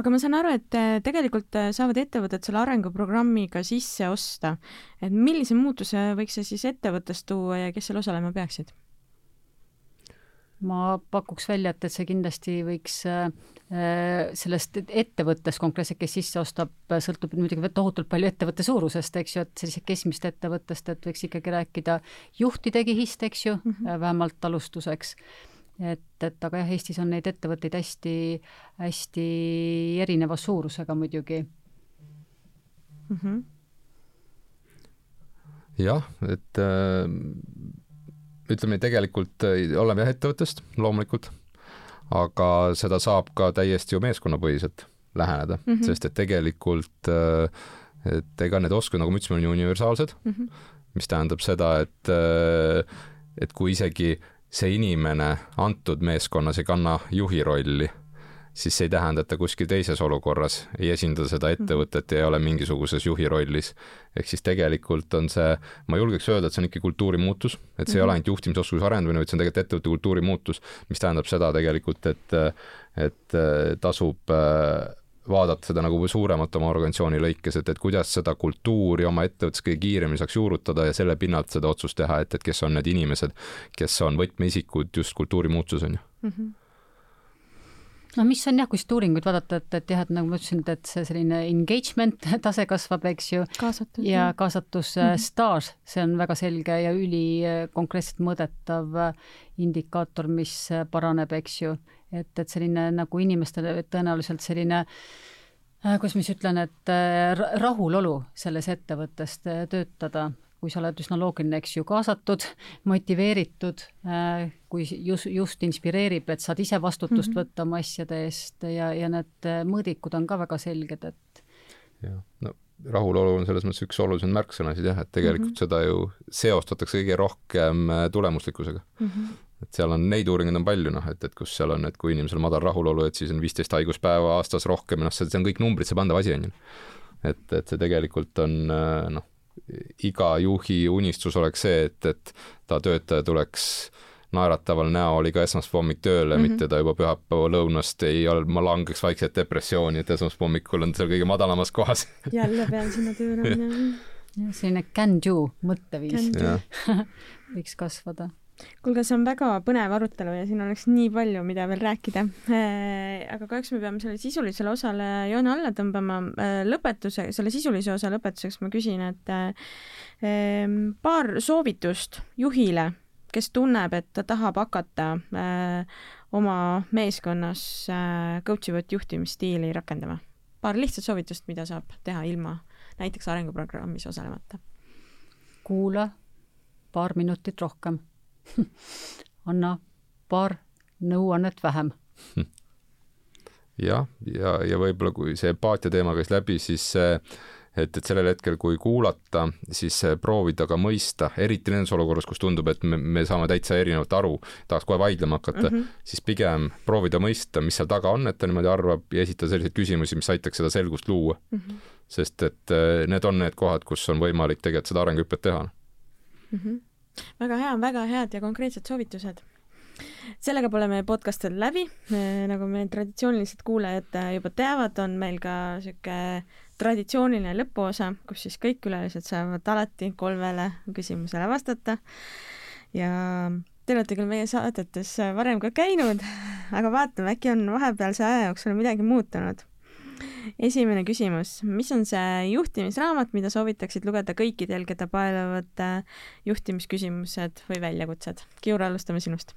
Speaker 1: aga ma saan aru, et äh, tegelikult äh, saavad ettevõtted selle arenguprogrammiga sisse osta. et millise muutuse võiks see siis ettevõttes tuua ja kes seal osalema peaksid?
Speaker 2: ma pakuks välja, et, et see kindlasti võiks äh, sellest ettevõttest konkreetselt, kes sisse ostab, sõltub muidugi tohutult palju ettevõtte suurusest, eks ju, et sellisest keskmist ettevõttest, et võiks ikkagi rääkida juhtide kihist, eks ju mm, -hmm. vähemalt alustuseks et, et aga jah, Eestis on neid ettevõtteid hästi, hästi erineva suurusega muidugi
Speaker 3: mm. -hmm. jah, et äh, ütleme tegelikult äh, oleme jah ettevõttest loomulikult, aga seda saab ka täiesti ju meeskonnapõhiselt läheneda mm, -hmm. sest et tegelikult äh, et ega need oskused, nagu me ütlesime, on ju universaalsed mm, -hmm. mis tähendab seda, et äh, et kui isegi see inimene antud meeskonnas ei kanna juhi rolli, siis see ei tähenda, et ta kuskil teises olukorras ei esinda seda mhm. ettevõtet ja ei ole mingisuguses juhi rollis. ehk siis tegelikult on see, ma julgeks öelda, et see on ikka kultuuri muutus, et see ei ole mhm. ainult juhtimisoskuse arendamine, vaid see on tegelikult ettevõtte kultuuri muutus, mis tähendab seda tegelikult, et, et tasub vaadata seda nagu suuremat oma organisatsiooni lõikes, et, et kuidas seda kultuuri oma ettevõttes kõige kiiremini saaks juurutada ja selle pinnalt seda otsust teha, et, et kes on need inimesed, kes on võtmeisikud just kultuuri muutuses, on ju mm. -hmm
Speaker 2: no mis on jah, kui siit uuringuid vaadata, et, et jah, et nagu ma ütlesin, et see selline engagement tase kasvab, eks ju. ja kaasatus mm -hmm. staaž, see on väga selge ja ülikonkreetselt mõõdetav indikaator, mis paraneb, eks ju et, et selline nagu inimestele tõenäoliselt selline äh, kuidas ma siis ütlen, et äh, rahulolu selles ettevõttes töötada, kui sa oled üsna loogiline, eks ju, kaasatud, motiveeritud, äh, kui just, just inspireerib, et saad ise vastutust mm -hmm. võtta oma asjade eest ja, ja need äh, mõõdikud on ka väga selged, et
Speaker 3: jah, no rahulolu on selles mõttes üks olulisemaid märksõnasid jah, et tegelikult mm -hmm. seda ju seostatakse kõige rohkem äh, tulemuslikkusega mm. -hmm. Et seal on, neid uuringuid on palju noh, et, et kus seal on, et kui inimesel madal rahulolu, et siis on viisteist haiguspäeva aastas rohkem ja noh, see on kõik numbrisse pandav asi, on ju. et, et see tegelikult on noh, iga juhi unistus oleks see, et, et ta töötaja tuleks naerataval näol iga esmaspäeva hommik tööle mm, -hmm. mitte ta juba pühapäeva lõunast ei ole, ma langeks vaikselt depressiooni, et esmaspäeva hommikul on seal kõige madalamas kohas
Speaker 1: jälle pean sinna tööle minema.
Speaker 2: selline can do mõtteviis võiks kasvada
Speaker 1: kuulge, see on väga põnev arutelu ja siin oleks nii palju, mida veel rääkida. Äh, aga kahjuks me peame selle sisulisele osale joone alla tõmbama. Äh, lõpetuse, selle sisulise osa lõpetuseks ma küsin, et äh, paar soovitust juhile kes tunneb, et ta tahab hakata oma meeskonnas coach ivat juhtimisstiili rakendama? paar lihtsat soovitust, mida saab teha ilma näiteks arenguprogrammis osalemata.
Speaker 2: kuula paar minutit rohkem anna paar nõuannet vähem
Speaker 3: jah, ja, ja, ja võib-olla kui see empaatia teema käis läbi, siis äh, et, et sellel hetkel, kui kuulata, siis proovida ka mõista, eriti nendes olukorras, kus tundub, et me, me saame täitsa erinevalt aru, tahaks kohe vaidlema hakata mm, -hmm. siis pigem proovida mõista, mis seal taga on, et ta niimoodi arvab ja esitada selliseid küsimusi, mis aitaks seda selgust luua mm. -hmm. sest et eh, need on need kohad, kus on võimalik tegelikult seda arenguhüpet teha
Speaker 1: mm. -hmm. Väga hea, väga head ja konkreetsed soovitused sellega pole meie podcast veel läbi, nagu meie traditsioonilised kuulajad juba teavad, on meil ka sihuke traditsiooniline lõpuosa, kus siis kõik külalised saavad alati kolmele küsimusele vastata. ja te olete küll meie saadetes varem ka käinud, aga vaatame, äkki on vahepealse aja jooksul midagi muutunud. Esimene küsimus, mis on see juhtimisraamat, mida soovitaksid lugeda kõikidel, keda paelavad juhtimisküsimused või väljakutsed? Kiur, alustame sinust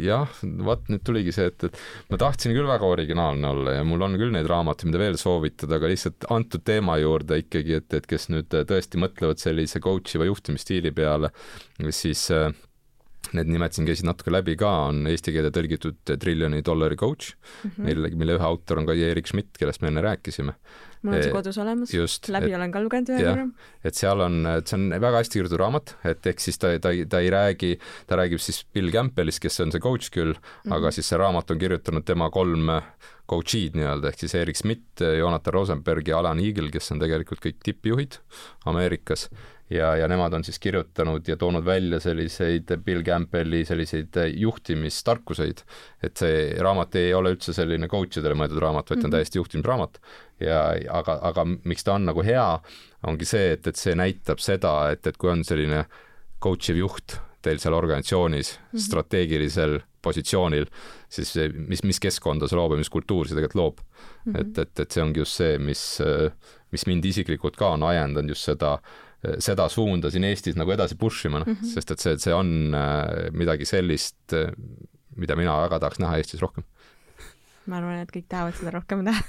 Speaker 3: jah, vot nüüd tuligi see, et, et ma tahtsin küll väga originaalne olla ja mul on küll neid raamatuid, mida veel soovitada, aga lihtsalt antud teema juurde ikkagi, et, et kes nüüd tõesti mõtlevad sellise coach iva juhtimisstiili peale, siis äh, need nimetasin, käisid natuke läbi ka, on eesti keelde tõlgitud Triljoni dollari coach mm, -hmm. mille, mille ühe autor on ka Erik Schmidt, kellest me enne rääkisime.
Speaker 1: mul on see kodus olemas, läbi et, olen ka lugenud ühe korra.
Speaker 3: et seal on, et see on väga hästi kirjutatud raamat, et ehk siis ta, ta, ta ei räägi, ta räägib siis Bill Campbellist, kes on see coach küll mm, -hmm. aga siis see raamat on kirjutanud tema kolm coach'id nii-öelda, ehk siis Erik Schmidt, Jonathan Rosenberg ja Alan Eagle, kes on tegelikult kõik tippjuhid Ameerikas ja, ja nemad on siis kirjutanud ja toonud välja selliseid Bill Campbelli selliseid juhtimistarkuseid, et see raamat ei ole üldse selline coach idele mõeldud raamat, vaid ta on mhm. täiesti juhtimisraamat. ja aga, aga miks ta on nagu hea, ongi see, et, et see näitab seda, et, et kui on selline coach iv juht teil seal organisatsioonis mm -hmm. strateegilisel positsioonil, siis mis, mis keskkonda see loob ja mis kultuuri see tegelikult loob mm. -hmm. et, et, et see ongi just see, mis, mis mind isiklikult ka on ajendanud just seda äh, seda suunda siin Eestis nagu edasi push ima, noh mm -hmm., sest et see, see on äh, midagi sellist, äh, mida mina väga tahaks näha Eestis rohkem.
Speaker 1: ma arvan, et kõik tahavad seda rohkem näha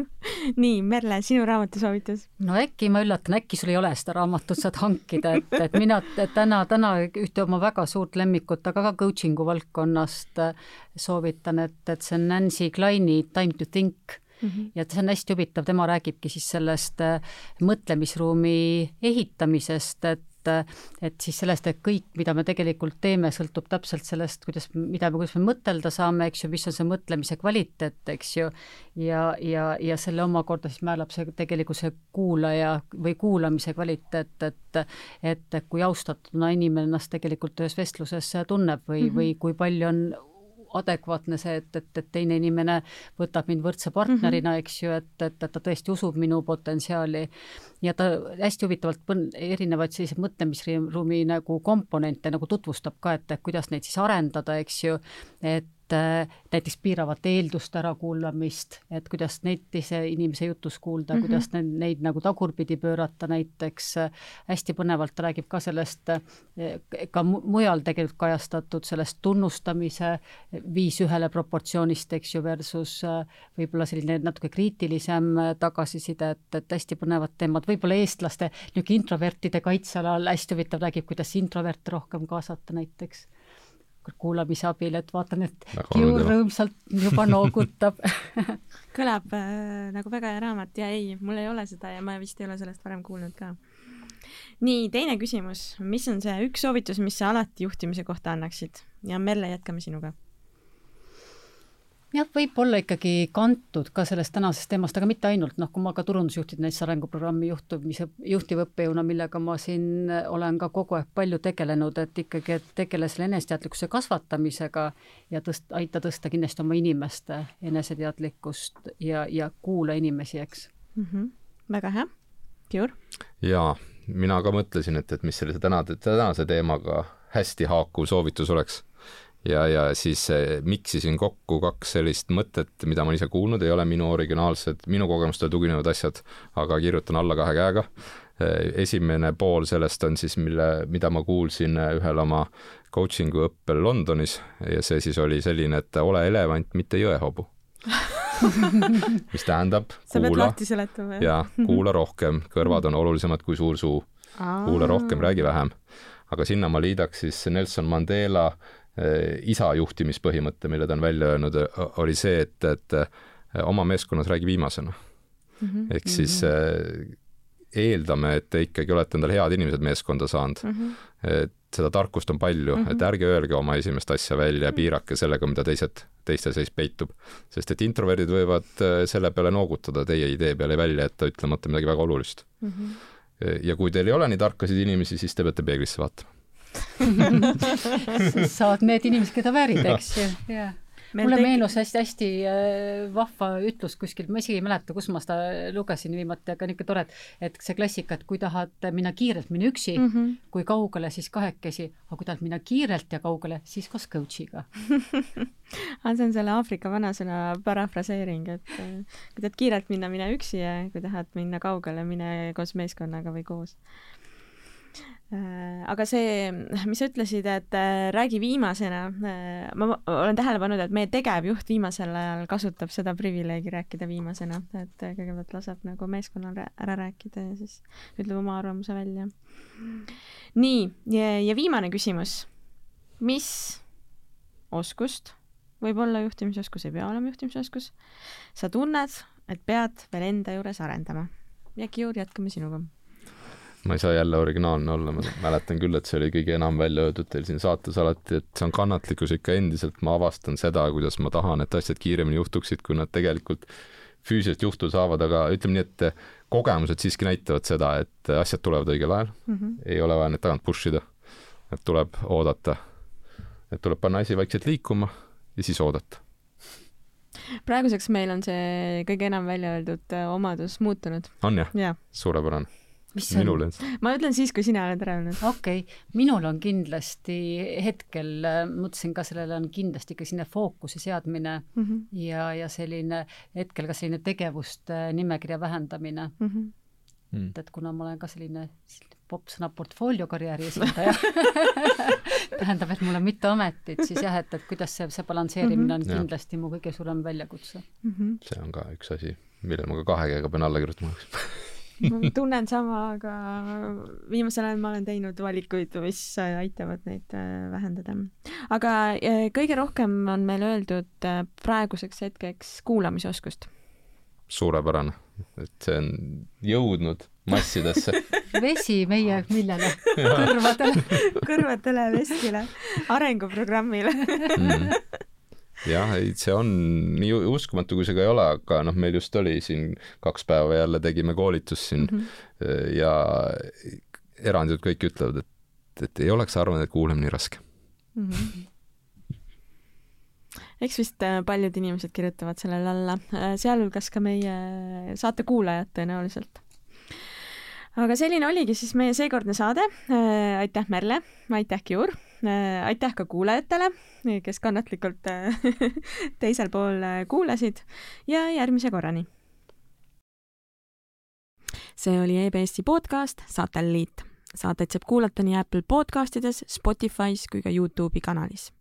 Speaker 1: nii, Merle, sinu raamatusoovitus?
Speaker 2: no äkki ma üllatan, äkki sul ei ole seda raamatut, saad hankida, et, et mina täna, täna ühte oma väga suurt lemmikut, aga ka coaching'u valdkonnast äh, soovitan, et, et see on Nancy Kleini Time to think mm. -hmm. ja see on hästi huvitav, tema räägibki siis sellest äh, mõtlemisruumi ehitamisest, et et siis sellest, et kõik, mida me tegelikult teeme, sõltub täpselt sellest, kuidas, mida me, kuidas me mõtelda saame, eks ju, mis on see mõtlemise kvaliteet, eks ju, ja, ja, ja selle omakorda siis määrab see tegelikult see kuulaja või kuulamise kvaliteet, et et kui austatuna inimene ennast tegelikult ühes vestluses tunneb või mm, -hmm. või kui palju on adekvaatne see, et, et, et teine inimene võtab mind võrdse partnerina mm, -hmm. eks ju, et, et, et ta tõesti usub minu potentsiaali ja ta hästi huvitavalt erinevaid selliseid mõtlemisruumi nagu komponente nagu tutvustab ka, et kuidas neid siis arendada, eks ju, et äh, näiteks piiravate eelduste ärakuulamist, et kuidas neid teise inimese jutus kuulda mm, -hmm. kuidas neid, neid nagu tagurpidi pöörata näiteks, hästi põnevalt räägib ka sellest, ka mujal tegelikult kajastatud sellest tunnustamise viis ühele proportsioonist, eks ju, versus võib-olla selline natuke kriitilisem tagasiside, et, et hästi põnevad teemad, võib-olla eestlaste niisugune introvertide kaitsealal hästi huvitav, räägib, kuidas introverte rohkem kaasata näiteks kuulamise abil, et vaatan, et Kiur rõõmsalt juba noogutab.
Speaker 1: Kõlab äh, nagu väga hea raamat ja ei, mul ei ole seda ja ma vist ei ole sellest varem kuulnud ka. nii, teine küsimus, mis on see üks soovitus, mis sa alati juhtimise kohta annaksid? Ja Merle, jätkame sinuga
Speaker 2: jah, võib-olla ikkagi kantud ka sellest tänasest teemast, aga mitte ainult, noh, kui ma ka turundusjuhtide näiteks arenguprogrammi juhtumise, juhtivõppejõuna, millega ma siin olen ka kogu aeg palju tegelenud, et ikkagi, et tegele selle eneseteadlikkuse kasvatamisega ja tõst-, aita tõsta kindlasti oma inimeste eneseteadlikkust ja, ja kuula inimesi, eks
Speaker 1: mm. -hmm. väga hea. Kiur?
Speaker 3: jaa, mina ka mõtlesin, et, et mis selle täna, tänase teemaga hästi haakuv soovitus oleks ja, ja siis eh, miksisin kokku kaks sellist mõtet, mida ma ise kuulnud, ei ole minu originaalsed, minu kogemustele tuginevad asjad, aga kirjutan alla kahe käega. Eh, esimene pool sellest on siis, mille, mida ma kuulsin eh, ühel oma coaching'u õppel Londonis ja see siis oli selline, et ole elevant, mitte jõehobu mis tähendab
Speaker 1: sa pead lahti seletama,
Speaker 3: jah? jaa, kuula rohkem, kõrvad on olulisemad kui suur suu. kuula rohkem, räägi vähem. aga sinna ma liidaks siis Nelson Mandela isa juhtimispõhimõte, mille ta on välja öelnud, oli see, et, et äh, oma meeskonnas räägi viimasena mm. -hmm. ehk siis äh, eeldame, et te ikkagi olete endale head inimesed meeskonda saanud mm. -hmm. et seda tarkust on palju mm, -hmm. et ärge öelge oma esimest asja välja ja piirake sellega, mida teised, teiste sees peitub. sest et introverdid võivad selle peale noogutada teie idee peale välja jätta ütlemata midagi väga olulist mm. -hmm. ja kui teil ei ole nii tarkasid inimesi, siis te peate peeglisse vaatama
Speaker 2: saavad need inimesed, keda väärid, eks ju, jah. Mulle tegi... meenus hästi-hästi äh, vahva ütlus kuskilt, ma isegi ei mäleta, kus ma seda lugesin viimati, aga niisugune tore, et see klassika, et kui tahad minna kiirelt, mine üksi. Mm, -hmm. kui kaugele, siis kahekesi, aga kui tahad minna kiirelt ja kaugele, siis koos coach'iga.
Speaker 1: Aga see on selle Aafrika vanasõna parafraseering, et äh, kui tahad kiirelt minna, mine üksi ja kui tahad minna kaugele, mine koos meeskonnaga või koos aga see, mis sa ütlesid, et äh, räägi viimasena, äh, ma olen tähele pannud, et meie tegevjuht viimasel ajal kasutab seda privileegi rääkida viimasena, et kõigepealt laseb nagu meeskonnal ära rääkida ja siis ütleb oma arvamuse välja. nii, ja viimane küsimus. mis oskust, võib-olla juhtimisoskus, ei pea olema juhtimisoskus, sa tunned, et pead veel enda juures arendama? ja Kiur, jätkame sinuga
Speaker 3: ma ei saa jälle originaalne olla, ma mäletan küll, et see oli kõige enam välja öeldud teil siin saates alati, et see on kannatlikkus ikka endiselt, ma avastan seda, kuidas ma tahan, et asjad kiiremini juhtuksid, kui nad tegelikult füüsiliselt juhtuda saavad, aga ütleme nii, et kogemused siiski näitavad seda, et asjad tulevad õigel ajal mm, -hmm. ei ole vaja neid tagant push ida, et tuleb oodata, et tuleb panna asi vaikselt liikuma ja siis oodata
Speaker 1: praeguseks meil on see kõige enam välja öeldud äh, omadus muutunud.
Speaker 3: on jah ja.? suurepärane
Speaker 2: mis see
Speaker 3: on?
Speaker 1: ma ütlen siis, kui sina oled ära öelnud.
Speaker 2: okei okay., minul on kindlasti hetkel, äh, mõtlesin ka sellele on kindlasti ka selline fookuse seadmine mm -hmm. ja, ja selline hetkel ka selline tegevuste nimekirja vähendamine mm. -hmm. Mm. et, et kuna ma olen ka selline popsõna portfoolio karjääri esindaja tähendab, et mul on mitu ametit, siis jah, et, et kuidas see, see balansseerimine on mm -hmm. kindlasti mu kõige suurem väljakutse
Speaker 3: mm. -hmm. see on ka üks asi, millele ma ka kahe käega pean alla kirjutama
Speaker 1: ma tunnen sama, aga viimasel ajal ma olen teinud valikuid, mis aitavad neid äh, vähendada. aga äh, kõige rohkem on meile öeldud äh, praeguseks hetkeks kuulamisoskust.
Speaker 3: suurepärane, et see on jõudnud massidesse.
Speaker 2: Vesi meie millele? kõrvadele.
Speaker 1: Kõrvadele, veskile, arenguprogrammile. Mm
Speaker 3: jah, ei, see on nii uskumatu, kui see ka ei ole, aga noh, meil just oli siin kaks päeva jälle tegime koolitust siin mm -hmm. ja eranditult kõik ütlevad, et, et ei oleks arvanud, et kuulamine nii raske mm. -hmm
Speaker 1: eks vist äh, paljud inimesed kirjutavad sellele alla, äh, sealhulgas ka meie saate kuulajad tõenäoliselt. aga selline oligi siis meie seekordne saade. aitäh, Merle, aitäh, Kiur aitäh ka kuulajatele, kes kannatlikult teisel pool kuulasid ja järgmise korrani. see oli EBS-i podcast Satelliit. saateid saab kuulata nii Apple podcastides, Spotify's kui ka Youtube'i kanalis